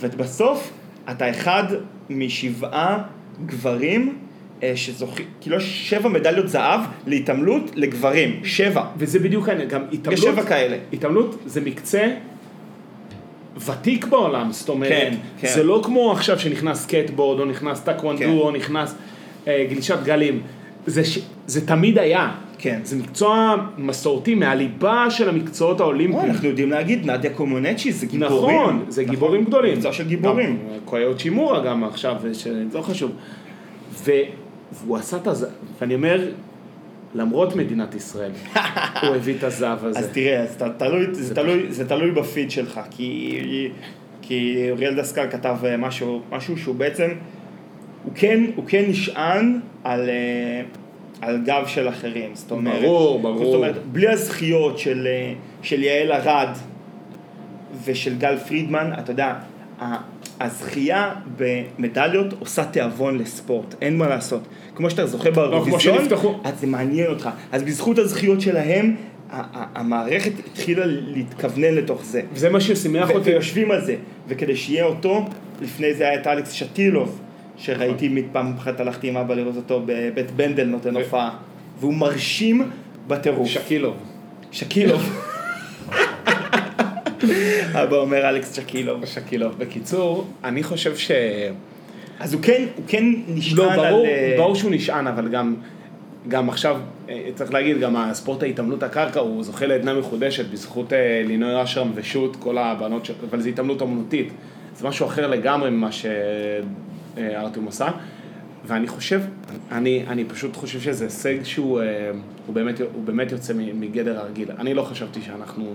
ובסוף אתה אחד משבעה גברים שזוכים, כאילו יש שבע מדליות זהב להתעמלות לגברים, שבע. וזה בדיוק העניין, גם התעמלות... יש שבע כאלה. התעמלות זה מקצוע ותיק בעולם, זאת אומרת, כן, כן. זה לא כמו עכשיו שנכנס סקייטבורד, או נכנס טקוונדו, כן. או נכנס אה, גלישת גלים. זה, ש... זה תמיד היה. כן. זה מקצוע מסורתי, מהליבה של המקצועות האולימפיים. אנחנו יודעים להגיד, נדיה קומנצ'י זה גיבורים. נכון, זה גיבורים גדולים. מקצוע של גיבורים. אה, קוהיי אוצ'ימורה גם עכשיו, ש- לא חשוב. ו... והוא עשה את הזהב, ואני אומר, למרות מדינת ישראל, הוא הביא את הזהב הזה. אז תראה, אז ת- תלוי, זה, תלוי, זה תלוי בפיד שלך, כי, כי אוריאל דסקל כתב אה, משהו, משהו שהוא בעצם, הוא כן, הוא כן נשען על, אה, על גב של אחרים, זאת אומרת, ברור, ברור. זאת אומרת, בלי הזכיות של, אה, של יעל ארד ושל גל פרידמן, אתה יודע, הזכייה במדליות עושה תיאבון לספורט, אין מה לעשות. כמו שאתה זוכה באירוויזיון, שנפתחו. אז זה מעניין אותך. אז בזכות הזכיות שלהם, המערכת התחילה להתכוונן לתוך זה. וזה מה ששימח אותי. ויושבים על זה. וכדי שיהיה אותו, לפני זה היה את אלכס שטילוב, שראיתי נכון. מפעם אחת הלכתי עם אבא לראות אותו בבית בנדל נותן הופעה. והוא מרשים בטירוף. שקילוב. שקילוב. אבא אומר אלכס שקילוב. שקילוב. בקיצור, אני חושב ש... אז הוא כן, הוא כן נשען לא, על... ברור, אה, ברור שהוא נשען, אבל גם, גם עכשיו, אה, צריך להגיד, גם הספורט ההתעמלות הקרקע, הוא זוכה לעדנה מחודשת בזכות אה, לינוי אשרם ושות', כל הבנות, ש... אבל זו התעמלות אמנותית. זה משהו אחר לגמרי ממה שארטיום עושה. ואני חושב, אני, אני פשוט חושב שזה הישג שהוא הוא באמת, הוא באמת יוצא מגדר הרגיל. אני לא חשבתי שאנחנו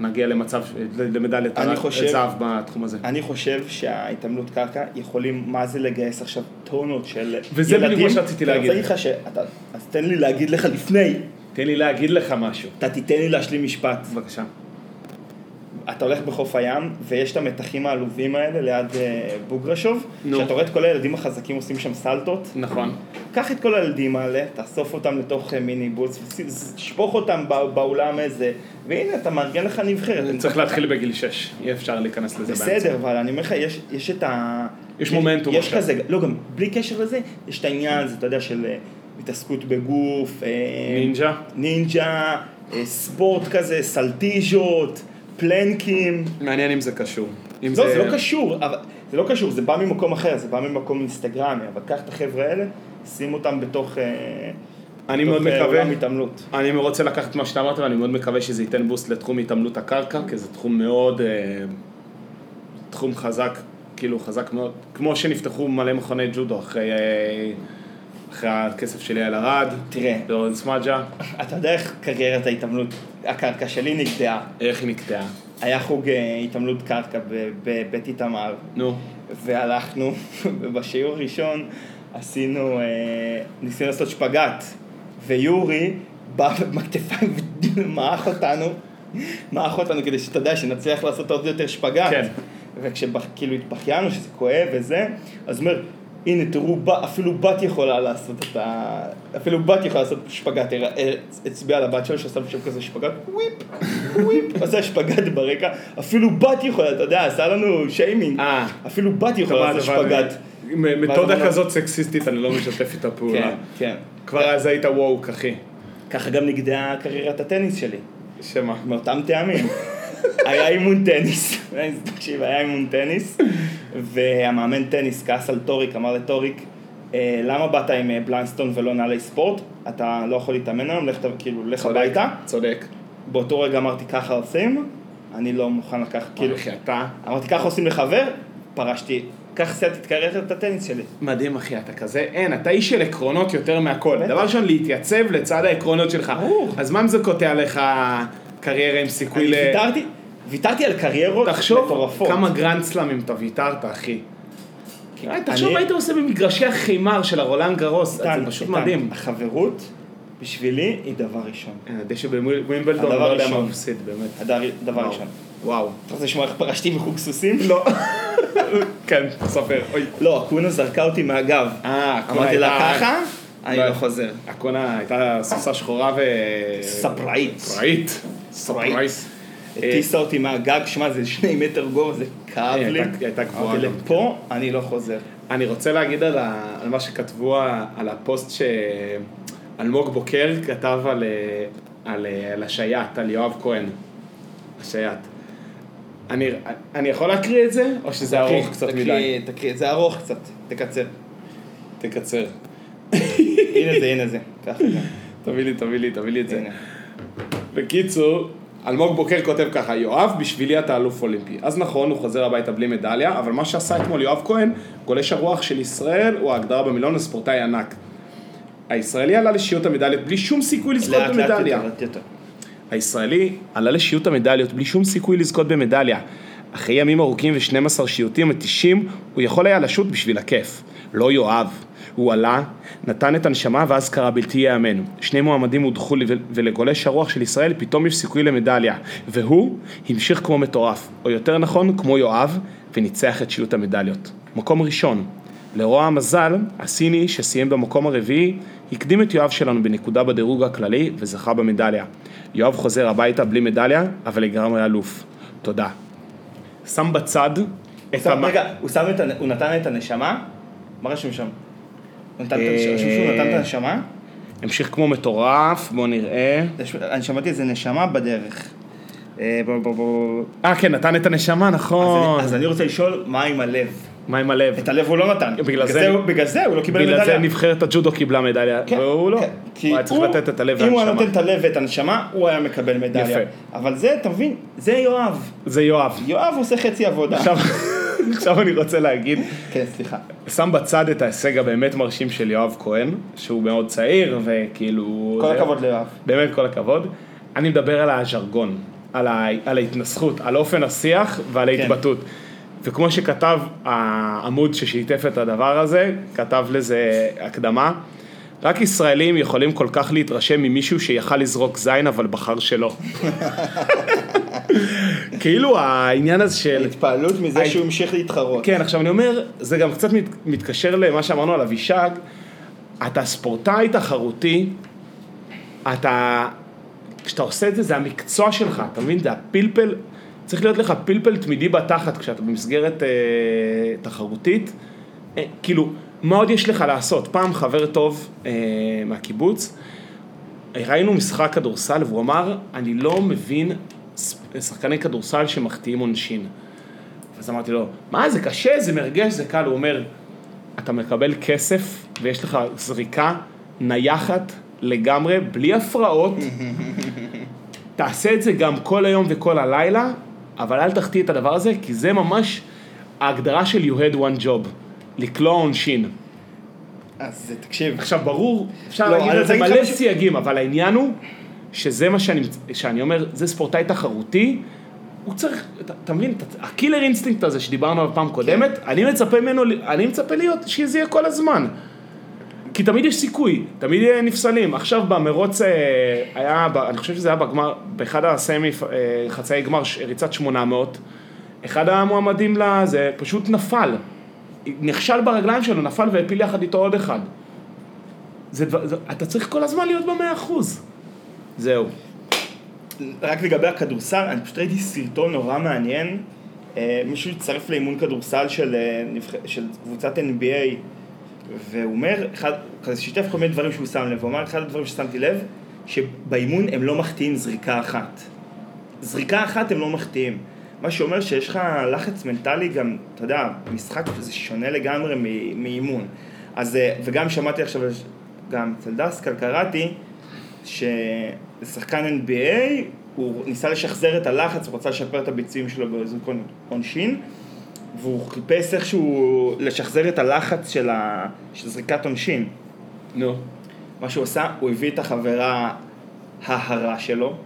נגיע למצב, למדליית אני זהב בתחום הזה. אני חושב שההתעמלות קרקע יכולים, מה זה לגייס עכשיו טונות של וזה בדיוק ילדים. מה שרציתי אני להגיד. רוצה להגיד לך שאתה, אז תן לי להגיד לך לפני, תן לי להגיד לך משהו. אתה תיתן לי להשלים משפט. בבקשה. אתה הולך בחוף הים, ויש את המתחים העלובים האלה ליד אה, בוגרשוב, נו. שאתה רואה את כל הילדים החזקים עושים שם סלטות, נכון. קח את כל הילדים האלה, תאסוף אותם לתוך אה, מיני בוץ, ושפוך אותם בא- באולם איזה, והנה אתה מארגן לך נבחרת. צריך להתחיל בגיל 6, אי אפשר להיכנס לזה באמצע. בסדר, אבל אני אומר לך, יש, יש את ה... יש מומנטום יש עכשיו. כזה, לא, גם בלי קשר לזה, יש את העניין הזה, אתה יודע, של אה, התעסקות בגוף, נינג'ה? נינג'ה, ספורט כזה, סלטיז'ות, פלנקים. מעניין אם זה קשור. אם לא, זה לא קשור, אבל זה לא קשור, זה בא ממקום אחר, זה בא ממקום אינסטגרמי, אבל קח את החבר'ה האלה, שים אותם בתוך... אה, אני בתוך, מאוד אה, מקווה. התעמלות. אני רוצה לקחת את מה שאתה אמרת ואני מאוד מקווה שזה ייתן בוסט לתחום התעמלות הקרקע, כי זה תחום מאוד, אה, תחום חזק, כאילו חזק מאוד, כמו שנפתחו מלא מכוני ג'ודו אחרי, אה, אחרי הכסף של יעל ארד, תראה, דורון סמג'ה, אתה יודע איך קריירת ההתעמלות, הקרקע שלי נגדעה. איך היא נקטעה. היה חוג אה, התעמלות קרקע בבית איתמר, נו, והלכנו, ובשיעור הראשון עשינו, אה, ניסינו לעשות שפגאט, ויורי בא בכתפיים ומעך אותנו, מעך אותנו כדי שאתה יודע, שנצליח לעשות עוד יותר שפגאט. כן. וכשכאילו התבכיינו שזה כואב וזה, אז הוא אומר, הנה תראו, אפילו בת יכולה לעשות את ה... אפילו בת יכולה לעשות שפגאט, אה, הצביע על הבת שלו שעשה שם כזה שפגאט, וויפ, וויפ, עשה שפגאט ברקע, אפילו בת יכולה, אתה יודע, עשה לנו שיימינג, אה. אפילו בת יכולה לעשות שפגאט. מ- מתודה כזאת סקסיסטית אני לא משתף איתה פעולה. כן, כן. כבר אז היית woke אחי. ככה גם נגדעה קריירת הטניס שלי, שמה? מאותם טעמים. היה אימון טניס, תקשיב, היה אימון טניס, והמאמן טניס כעס על טוריק, אמר לטוריק, "אה, למה באת עם אה, Blundstone ולא נעלי ספורט? אתה לא יכול להתאמן היום, לך, כאילו, לך צודק, הביתה. צודק. באותו רגע אמרתי, ככה עושים, אני לא מוכן לקחת, כאילו, אחי, אתה... אמרתי, ככה עושים לחבר, פרשתי, ככה סיימתי את קריירת הטניס שלי. מדהים אחי, אתה כזה, אין, אתה איש של עקרונות יותר מהכל. דבר ראשון, להתייצב לצד העקרונות שלך. ברור. אז מה אם זה קוטע לך קריירה עם סיכוי אני ל... ויתרתי, ויתרתי על קריירות תחשוב מטורפות. כמה גרנד סלאמים אתה ויתרת, אחי. תחשוב מה היית עושה במגרשי החימר של הרולנד גרוס, זה פשוט מדהים. החברות בשבילי היא דבר ראשון. אה, דשא בווימבלדון, הדבר לא יודע מה מפסיד, באמת. דבר. ראשון. וואו. אתה רוצה לשמוע איך פרשתי מחוג סוסים? לא. כן, ספר. לא, אקונה זרקה אותי מהגב. אה, אקונה אמרתי לה ככה, אני לא חוזר. אקונה הייתה סוסה שחורה ו... ספראית. ספראית. ספראית. הטיסה אותי מהגג, שמע, זה שני מטר גובה, זה כאב היא לי. הייתה- היא הייתה גבוהה. לפה, אני לא חוזר. אני רוצה להגיד על, ה... על מה שכתבו על הפוסט שאלמוג בוקר כתב על, אה, על, אה, על השייט, על יואב כהן. השייט. אני, אני יכול להקריא את זה, או שזה תקריא, ארוך קצת תקריא, מדי? תקריא, זה ארוך קצת, תקצר. תקצר. הנה זה, הנה זה. תביא לי, תביא לי, תביא לי את זה. בקיצור, אלמוג בוקר כותב ככה, יואב, בשבילי אתה אלוף אולימפי. אז נכון, הוא חוזר הביתה בלי מדליה, אבל מה שעשה אתמול יואב כהן, גולש הרוח של ישראל, הוא ההגדרה במילון לספורטאי ענק. הישראלי עלה לשיעוט המדליות בלי שום סיכוי לזכות במדליה. הישראלי עלה לשיעוט המדליות בלי שום סיכוי לזכות במדליה. אחרי ימים ארוכים ו-12 שיעוטים מתישים, הוא יכול היה לשוט בשביל הכיף. לא יואב. הוא עלה, נתן את הנשמה ואז קרה בלתי ייאמן. שני מועמדים הודחו ולגולש הרוח של ישראל פתאום יש סיכוי למדליה. והוא המשיך כמו מטורף, או יותר נכון, כמו יואב, וניצח את שיעוט המדליות. מקום ראשון. לרוע המזל, הסיני שסיים במקום הרביעי, הקדים את יואב שלנו בנקודה בדירוג הכללי וזכה במדליה. יואב חוזר הביתה בלי מדליה, אבל לגמרי אלוף. תודה. שם בצד את המ... רגע, הוא את, הוא נתן את הנשמה? מה רשום שם? נתן את הנשמה? המשיך כמו מטורף, בוא נראה. אני שמעתי איזה נשמה בדרך. אה. אה כן, נתן את הנשמה, נכון. אז אני רוצה לשאול, מה עם הלב? מה עם הלב? את הלב הוא לא נתן. בגלל זה- בגלל זה הוא לא קיבל בגלל זה מדליה. נבחרת הג'ודו קיבלה מדליה, כן, והוא לא. כן, כי הוא היה צריך לתת את הלב אם הוא היה והנשמה. נותן את הלב ואת הנשמה, הוא היה מקבל מדליה. יפה. אבל זה, אתה מבין, זה יואב. זה יואב. יואב עושה חצי עבודה. עכשיו- אני רוצה להגיד, כן, סליחה. שם בצד את ההישג הבאמת מרשים של יואב כהן, שהוא מאוד צעיר, וכאילו... כל זה- הכבוד ליואב. באמת כל הכבוד. אני מדבר על הז'רגון, על, ה... על ההתנסחות, על אופן השיח ועל כן. ההתבטאות. וכמו שכתב העמוד ששיתף את הדבר הזה, כתב לזה הקדמה, רק ישראלים יכולים כל כך להתרשם ממישהו שיכל לזרוק זין אבל בחר שלא. כאילו העניין הזה של... התפעלות מזה שהוא המשיך להתחרות. כן, עכשיו אני אומר, זה גם קצת מת, מתקשר למה שאמרנו על אבישג, אתה ספורטאי תחרותי, אתה, כשאתה עושה את זה, זה המקצוע שלך, אתה מבין? זה הפלפל, צריך להיות לך פלפל תמידי בתחת כשאתה במסגרת אה, תחרותית, אה, כאילו, מה עוד יש לך לעשות? פעם חבר טוב אה, מהקיבוץ, ראינו משחק כדורסל והוא אמר, אני לא מבין שחקני כדורסל שמחטיאים עונשין. אז אמרתי לו, מה זה קשה, זה מרגש, זה קל, הוא אומר, אתה מקבל כסף ויש לך זריקה נייחת לגמרי, בלי הפרעות, תעשה את זה גם כל היום וכל הלילה, אבל אל תחטיא את הדבר הזה, כי זה ממש ההגדרה של you had one job, לקלוע עונשין. אז תקשיב, עכשיו ברור, אפשר לא, להגיד על זה מלא סייגים, אבל העניין הוא שזה מה שאני, שאני אומר, זה ספורטאי תחרותי, הוא צריך, אתה, אתה מבין, ה killer instinct הזה שדיברנו עליו פעם קודמת, אני מצפה ממנו, אני מצפה להיות, שזה יהיה כל הזמן. כי תמיד יש סיכוי, תמיד יהיה נפסלים. עכשיו במרוץ, אה, היה, אני חושב שזה היה בגמר, באחד ה semi, אה, חצאי גמר, ריצת 800, אחד המועמדים לזה פשוט נפל. נכשל ברגליים שלו, נפל והפיל יחד איתו עוד אחד. זה, זה, אתה צריך כל הזמן להיות במאה אחוז. זהו. רק לגבי הכדורסל, אני פשוט ראיתי סרטון נורא מעניין. אה, מישהו הצטרף לאימון כדורסל של, אה, של קבוצת NBA, והוא אומר, כזה שיתף כל מיני דברים שהוא שם לב, הוא אמר, אחד הדברים ששמתי לב, שבאימון הם לא מחטיאים זריקה אחת. זריקה אחת הם לא מחטיאים. מה שאומר שיש לך לחץ מנטלי גם, אתה יודע, משחק זה שונה לגמרי מאימון. אז, אה, וגם שמעתי עכשיו, גם אצל דסקל קראתי, ששחקן NBA, הוא ניסה לשחזר את הלחץ, הוא רצה לשפר את הביצועים שלו בזרוק עונשין, והוא חיפש איכשהו לשחזר את הלחץ של, ה... של זריקת עונשין. נו. מה שהוא עשה, הוא הביא את החברה ההרה שלו,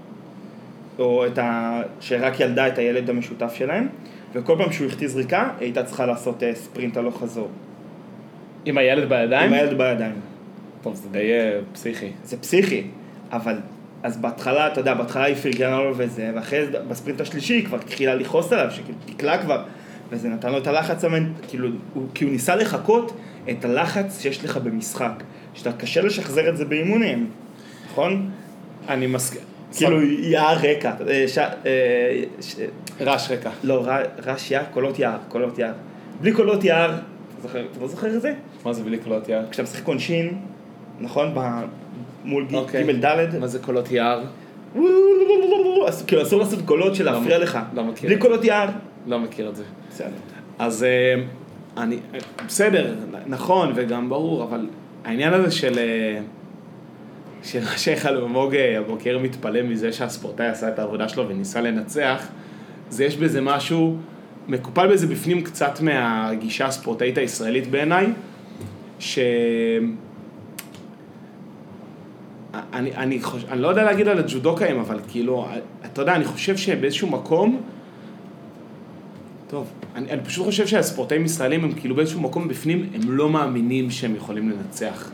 או את ה... שרק ילדה את הילד המשותף שלהם, וכל פעם שהוא החטיא זריקה, היא הייתה צריכה לעשות אה, ספרינט הלוך חזור. עם הילד בידיים? עם הילד בידיים. טוב, זה די אה, פסיכי. זה פסיכי, אבל... אז בהתחלה, אתה יודע, בהתחלה היא פרגנה לו וזה, ואחרי זה, בספרינט השלישי היא כבר התחילה לכעוס עליו, שכאילו תקלע כבר, וזה נתן לו את הלחץ, המנ... כאילו, הוא, כי הוא ניסה לחקות את הלחץ שיש לך במשחק, שאתה קשה לשחזר את זה באימונים, נכון? אני מסכים. כאילו, יער רקע, ש... אה, ש... רעש רקע. לא, רעש יער, קולות יער, קולות יער. בלי קולות יער, אתה לא זוכר את זה? מה זה בלי קולות יער? כשאתה משחק עונשין, נכון? מול ג- אוקיי. ג' ד', מה זה קולות יער? כאילו אסור לעשות קולות של להפריע לא- לך. לא מכיר. בלי קולות יער. לא מכיר את זה. בסדר. אז אה, אני, בסדר, נכון וגם ברור, אבל העניין הזה של... אה, שייך אלמוג אה, הבוקר מתפלא מזה שהספורטאי עשה את העבודה שלו וניסה לנצח, זה יש בזה משהו, מקופל בזה בפנים קצת מהגישה הספורטאית הישראלית בעיניי, ש... אני, אני, חוש... אני לא יודע להגיד על הג'ודוקאים, אבל כאילו, אתה יודע, אני חושב שבאיזשהו מקום, טוב, אני, אני פשוט חושב שהספורטאים ישראלים הם כאילו באיזשהו מקום בפנים, הם לא מאמינים שהם יכולים לנצח.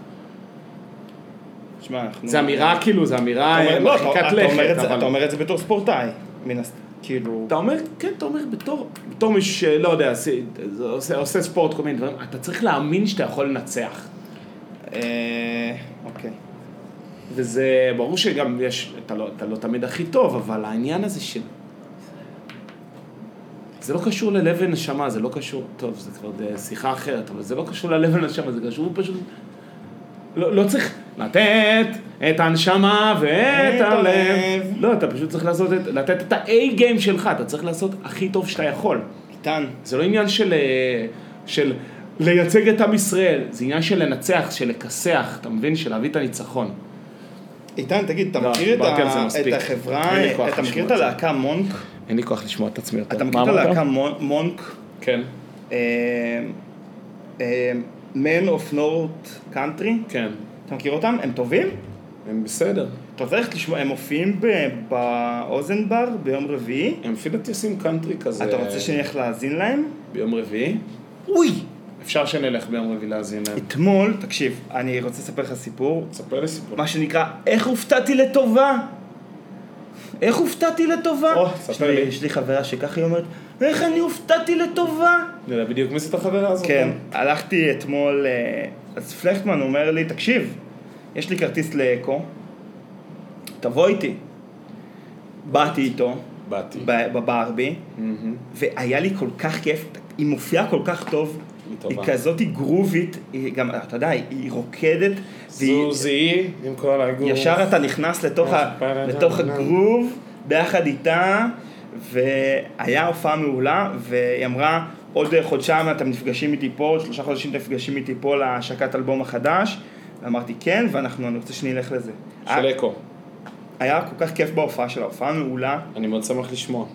שמע, אנחנו... זו אמירה כאילו, זו אמירה אה, לא, מרחיקת לכת, זה-. אתה אומר את זה בתור ספורטאי. מן הסתם, כאילו... אתה אומר, כן, אתה אומר, בתור, בתור מי שלא יודע, עושה, עושה, עושה ספורט, כל מיני דברים, אתה צריך להאמין שאתה יכול לנצח. אה, אוקיי. וזה, ברור שגם יש, אתה לא, אתה לא תמיד הכי טוב, אבל העניין הזה של... זה לא קשור ללב ונשמה, זה לא קשור, טוב, זה כבר שיחה אחרת, אבל זה לא קשור ללב ונשמה, זה קשור פשוט... לא, לא צריך לתת את הנשמה ואת את הלב. הלב. לא, אתה פשוט צריך לעשות את, לתת את ה-A game שלך, אתה צריך לעשות הכי טוב שאתה יכול. איתן, זה לא עניין של, אה, של לייצג את עם ישראל, זה עניין של לנצח, של לכסח, אתה מבין? של להביא את הניצחון. איתן, תגיד, אתה לא, מכיר את החברה, אתה מכיר את. הלהקה מונק? אין לי כוח לשמוע את עצמי יותר. אתה מכיר את הלהקה מונ- מונק? כן, אה, אה, Man of North Country? כן. אתה מכיר אותם? הם טובים? הם בסדר. אתה רוצה ללכת לשמוע, הם מופיעים באוזן בר ביום רביעי? הם לפי דעתי עושים קאנטרי כזה. אתה רוצה שנלך להאזין להם? ביום רביעי? אוי! אפשר שנלך ביום רביעי להאזין להם. אתמול, תקשיב, אני רוצה לספר לך סיפור, תספר לי סיפור. מה שנקרא, איך הופתעתי לטובה? איך הופתעתי לטובה? או, ספר לי-. יש לי חברה שככה היא אומרת, איך אני הופתעתי לטובה? אתה יודע בדיוק מי זאת החברה הזאת? כן, הלכתי אתמול, אה, אז פלכטמן אומר לי, תקשיב, יש לי כרטיס לאקו, תבוא איתי. באתי איתו, באתי. בברבי. והיה לי כל כך כיף, היא מופיעה כל כך טוב, היא. כזאת גרובית, היא גם, אתה יודע, היא רוקדת, זוזי עם כל הגוף. ישר אתה נכנס לתוך, ה, לתוך הגרוב ביחד איתה, והיה הופעה מעולה, והיא אמרה, עוד חודשיים אתם נפגשים איתי פה, עוד שלושה חודשים אתם נפגשים איתי פה להשקת אלבום החדש, ואמרתי כן, ואנחנו, אני רוצה שנלך לזה. של אקו. היה כל כך כיף בהופעה שלה, הופעה מעולה. אני מאוד שמח לשמוע.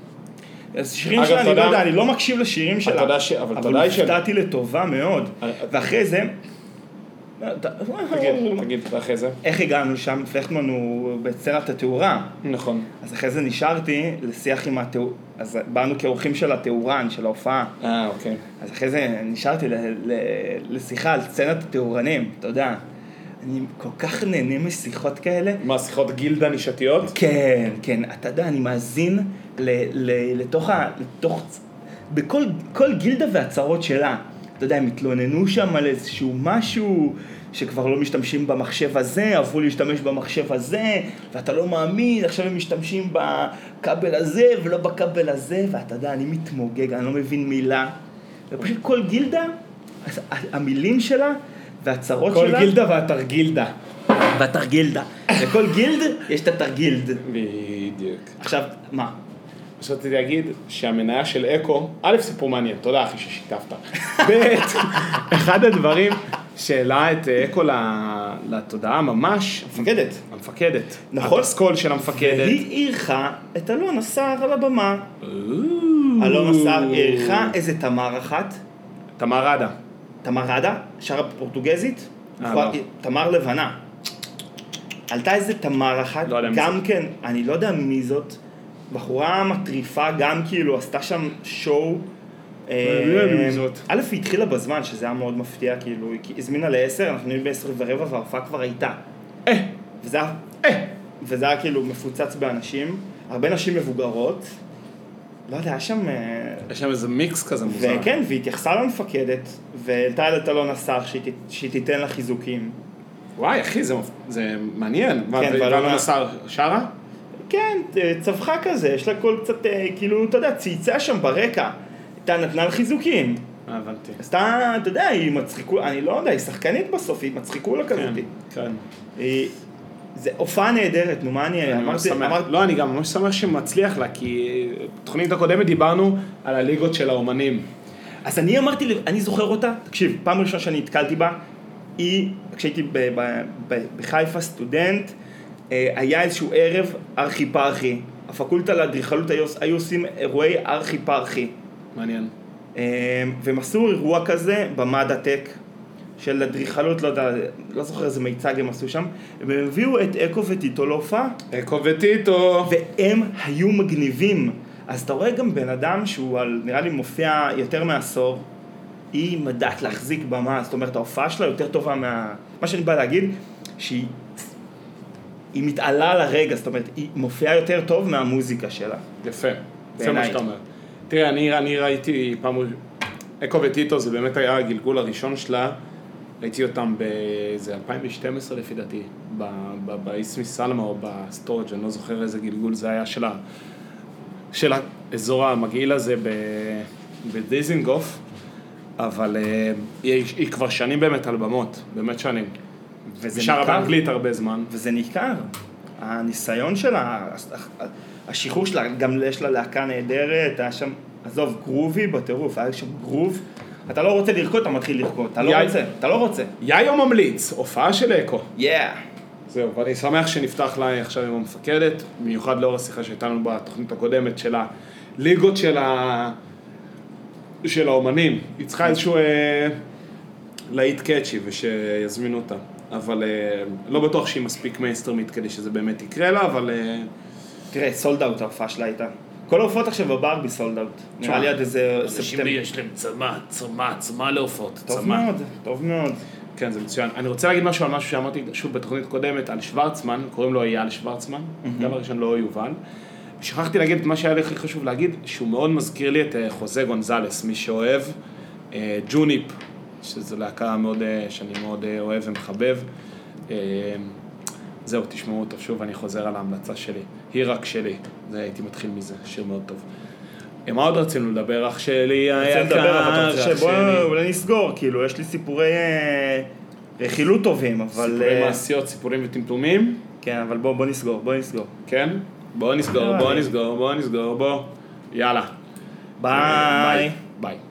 אז שירים שלה, אני לא יודע- אני לא מקשיב לשירים שלה. אבל הופתעתי לטובה מאוד. אה, ואחרי זה... תגיד, תגיד, ואחרי זה? איך הגענו שם? פלכטמן הוא בסצנת התאורה. נכון. אז אחרי זה נשארתי לשיח עם התאור... אז באנו כאורחים של התאורן, של ההופעה. אה, אוקיי. אז אחרי זה נשארתי. לשיחה על סצנת התאורנים, אתה יודע. אני כל כך נהנה משיחות כאלה. מה, שיחות גילדה נישתיות? כן, כן, אתה יודע, אני מאזין ל, ל, לתוך ה... לתוך... בכל כל גילדה והצרות שלה. אתה יודע, הם התלוננו שם על איזשהו משהו שכבר לא משתמשים במחשב הזה, עברו להשתמש במחשב הזה, ואתה לא מאמין, עכשיו הם משתמשים בכבל הזה ולא בכבל הזה, ואתה יודע, אני מתמוגג, אני לא מבין מילה. ופשוט כל גילדה, המילים שלה והצרות כל שלה... גילדה והתרגילדה. בתרגילדה. לכל גילד יש את התרגילד. בדיוק. עכשיו, מה? אז רציתי להגיד שהמניה של אקו, א', סיפור מעניין, תודה אחי ששיתפת. ב', אחד הדברים שהעלה את אקו לתודעה ממש, מפקדת. המפקדת. נכון. הפסקול של המפקדת. והיא אירחה את אלון הסער על הבמה. אלון הסער אירחה איזה תמר אחת, תמר ראדה. תמר ראדה, שרה בפורטוגזית, אה, לא. תמר לבנה. עלתה איזה תמר אחת, לא גם כן, אני לא יודע מי זאת, בחורה מטריפה, גם כאילו עשתה שם שואו. לא יודע מי זאת. א', היא התחילה בזמן, שזה היה מאוד מפתיע, כאילו, היא הזמינה לעשר, אנחנו נהיים בעשר ורבע וההופעה כבר הייתה. אה, אה. וזה היה כאילו מפוצץ באנשים, הרבה נשים מבוגרות, לא יודע, היה שם... אה, יש שם איזה מיקס כזה מוזר. וכן, והיא התייחסה למפקדת, והעלתה את אלון השר שהיא, תיתן לה חיזוקים. וואי, אחי, זה, זה מעניין. מה, כן, ואלון ואלונה- השר שרה? כן, אה, צווחה כזה, יש לה קול קצת, אה, כאילו, אתה יודע, צייצה שם ברקע. הייתה נתנה לה חיזוקים. אה, הבנתי. עשתה, אתה יודע, היא מצחיקו, אני לא יודע, היא שחקנית בסוף, היא מצחיקולה כזאת. כן, כן. היא... זה הופעה נהדרת, נו מה אני אמרתי, לא, אני גם ממש שמח שמצליח לה, כי בתוכנית הקודמת דיברנו על הליגות של האומנים. אז אני אמרתי, אני זוכר אותה, תקשיב, פעם ראשונה שאני נתקלתי בה, היא, כשהייתי בחיפה סטודנט, אה, היה איזשהו ערב ארכי פרחי. הפקולטה לאדריכלות היו, עושים אירועי ארכי פרחי. מעניין. אה, והם עשו אירוע כזה במדע טק של אדריכלות, לא יודע, לא זוכר איזה מיצג הם עשו שם, והם הביאו את אקו וטיטו להופעה. אקו וטיטו. והם היו מגניבים. אז אתה רואה גם בן אדם שהוא על, נראה לי מופיע יותר מעשור, היא מדעת להחזיק במה, זאת אומרת ההופעה שלה יותר טובה מה... מה שאני בא להגיד, שהיא היא מתעלה על הרגע, זאת אומרת, היא מופיעה יותר טוב מהמוזיקה שלה. יפה. יפה בעיניי. מה שאתה אומר. תראה, אני, אני ראיתי פעם... אקו וטיטו זה באמת היה הגלגול הראשון שלה. ראיתי אותם באיזה 2012 לפי דעתי, באיסמי סלמה או בסטורג', אני לא זוכר איזה גלגול זה היה של, ה, של האזור המגעיל הזה בדיזינגוף, אבל אה, היא, היא כבר שנים באמת על במות, באמת שנים. וזה שרה. באנגלית הרבה זמן. וזה ניכר. הניסיון שלה, השחרור שלה, גם יש לה להקה נהדרת, היה שם, עזוב, גרובי בטירוף, היה שם גרוב. אתה לא רוצה לרקוד, אתה מתחיל לרקוד. אתה לא. רוצה, אתה לא רוצה. יאיו ממליץ, הופעה של אקו. יאה. זהו, ואני שמח שנפתח לה עכשיו עם המפקדת, במיוחד לאור השיחה שהייתה לנו בתוכנית הקודמת של הליגות של, ה... של האומנים. היא צריכה איזשהו אה, להיט קאצ'י ושיזמינו אותה. אבל אה, לא בטוח שהיא מספיק מיינסטרמית כדי שזה באמת יקרה לה, אבל אה, תראה, סולד אאוט ההופעה שלה הייתה. כל ההופעות עכשיו בברבי סולד אאוט. נראה לי עד איזה אנשים ספטמבר. יש להם צמא, צמא, צמא להופעות. טוב צמא. מאוד, טוב מאוד. כן, זה מצוין. אני רוצה להגיד משהו על משהו שאמרתי שוב בתוכנית קודמת, על שוורצמן, קוראים לו אייל שוורצמן, דבר ראשון לא יובל. שכחתי להגיד את מה שהיה לי הכי חשוב להגיד, שהוא מאוד מזכיר לי את אה, חוזה גונזלס, מי שאוהב, אה, ג'וניפ, שזו להקה מאוד, אה, שאני מאוד אוהב ומחבב. אה, זהו, תשמעו אותו שוב, אני חוזר על ההמלצה שלי. היא רק שלי, זה הייתי מתחיל מזה, שיר מאוד טוב. אה, מה עוד רצינו לדבר? אח שלי רוצה היקר, אח שלי. אולי נסגור, כאילו, יש לי סיפורי אה, רכילות טובים, אבל... סיפורי אה, מעשיות, סיפורים וטמטומים, כן, אבל בוא בוא נסגור, בוא נסגור. כן? בוא נסגור. בוא נסגור, בוא נסגור, בוא. יאללה. ביי. ביי.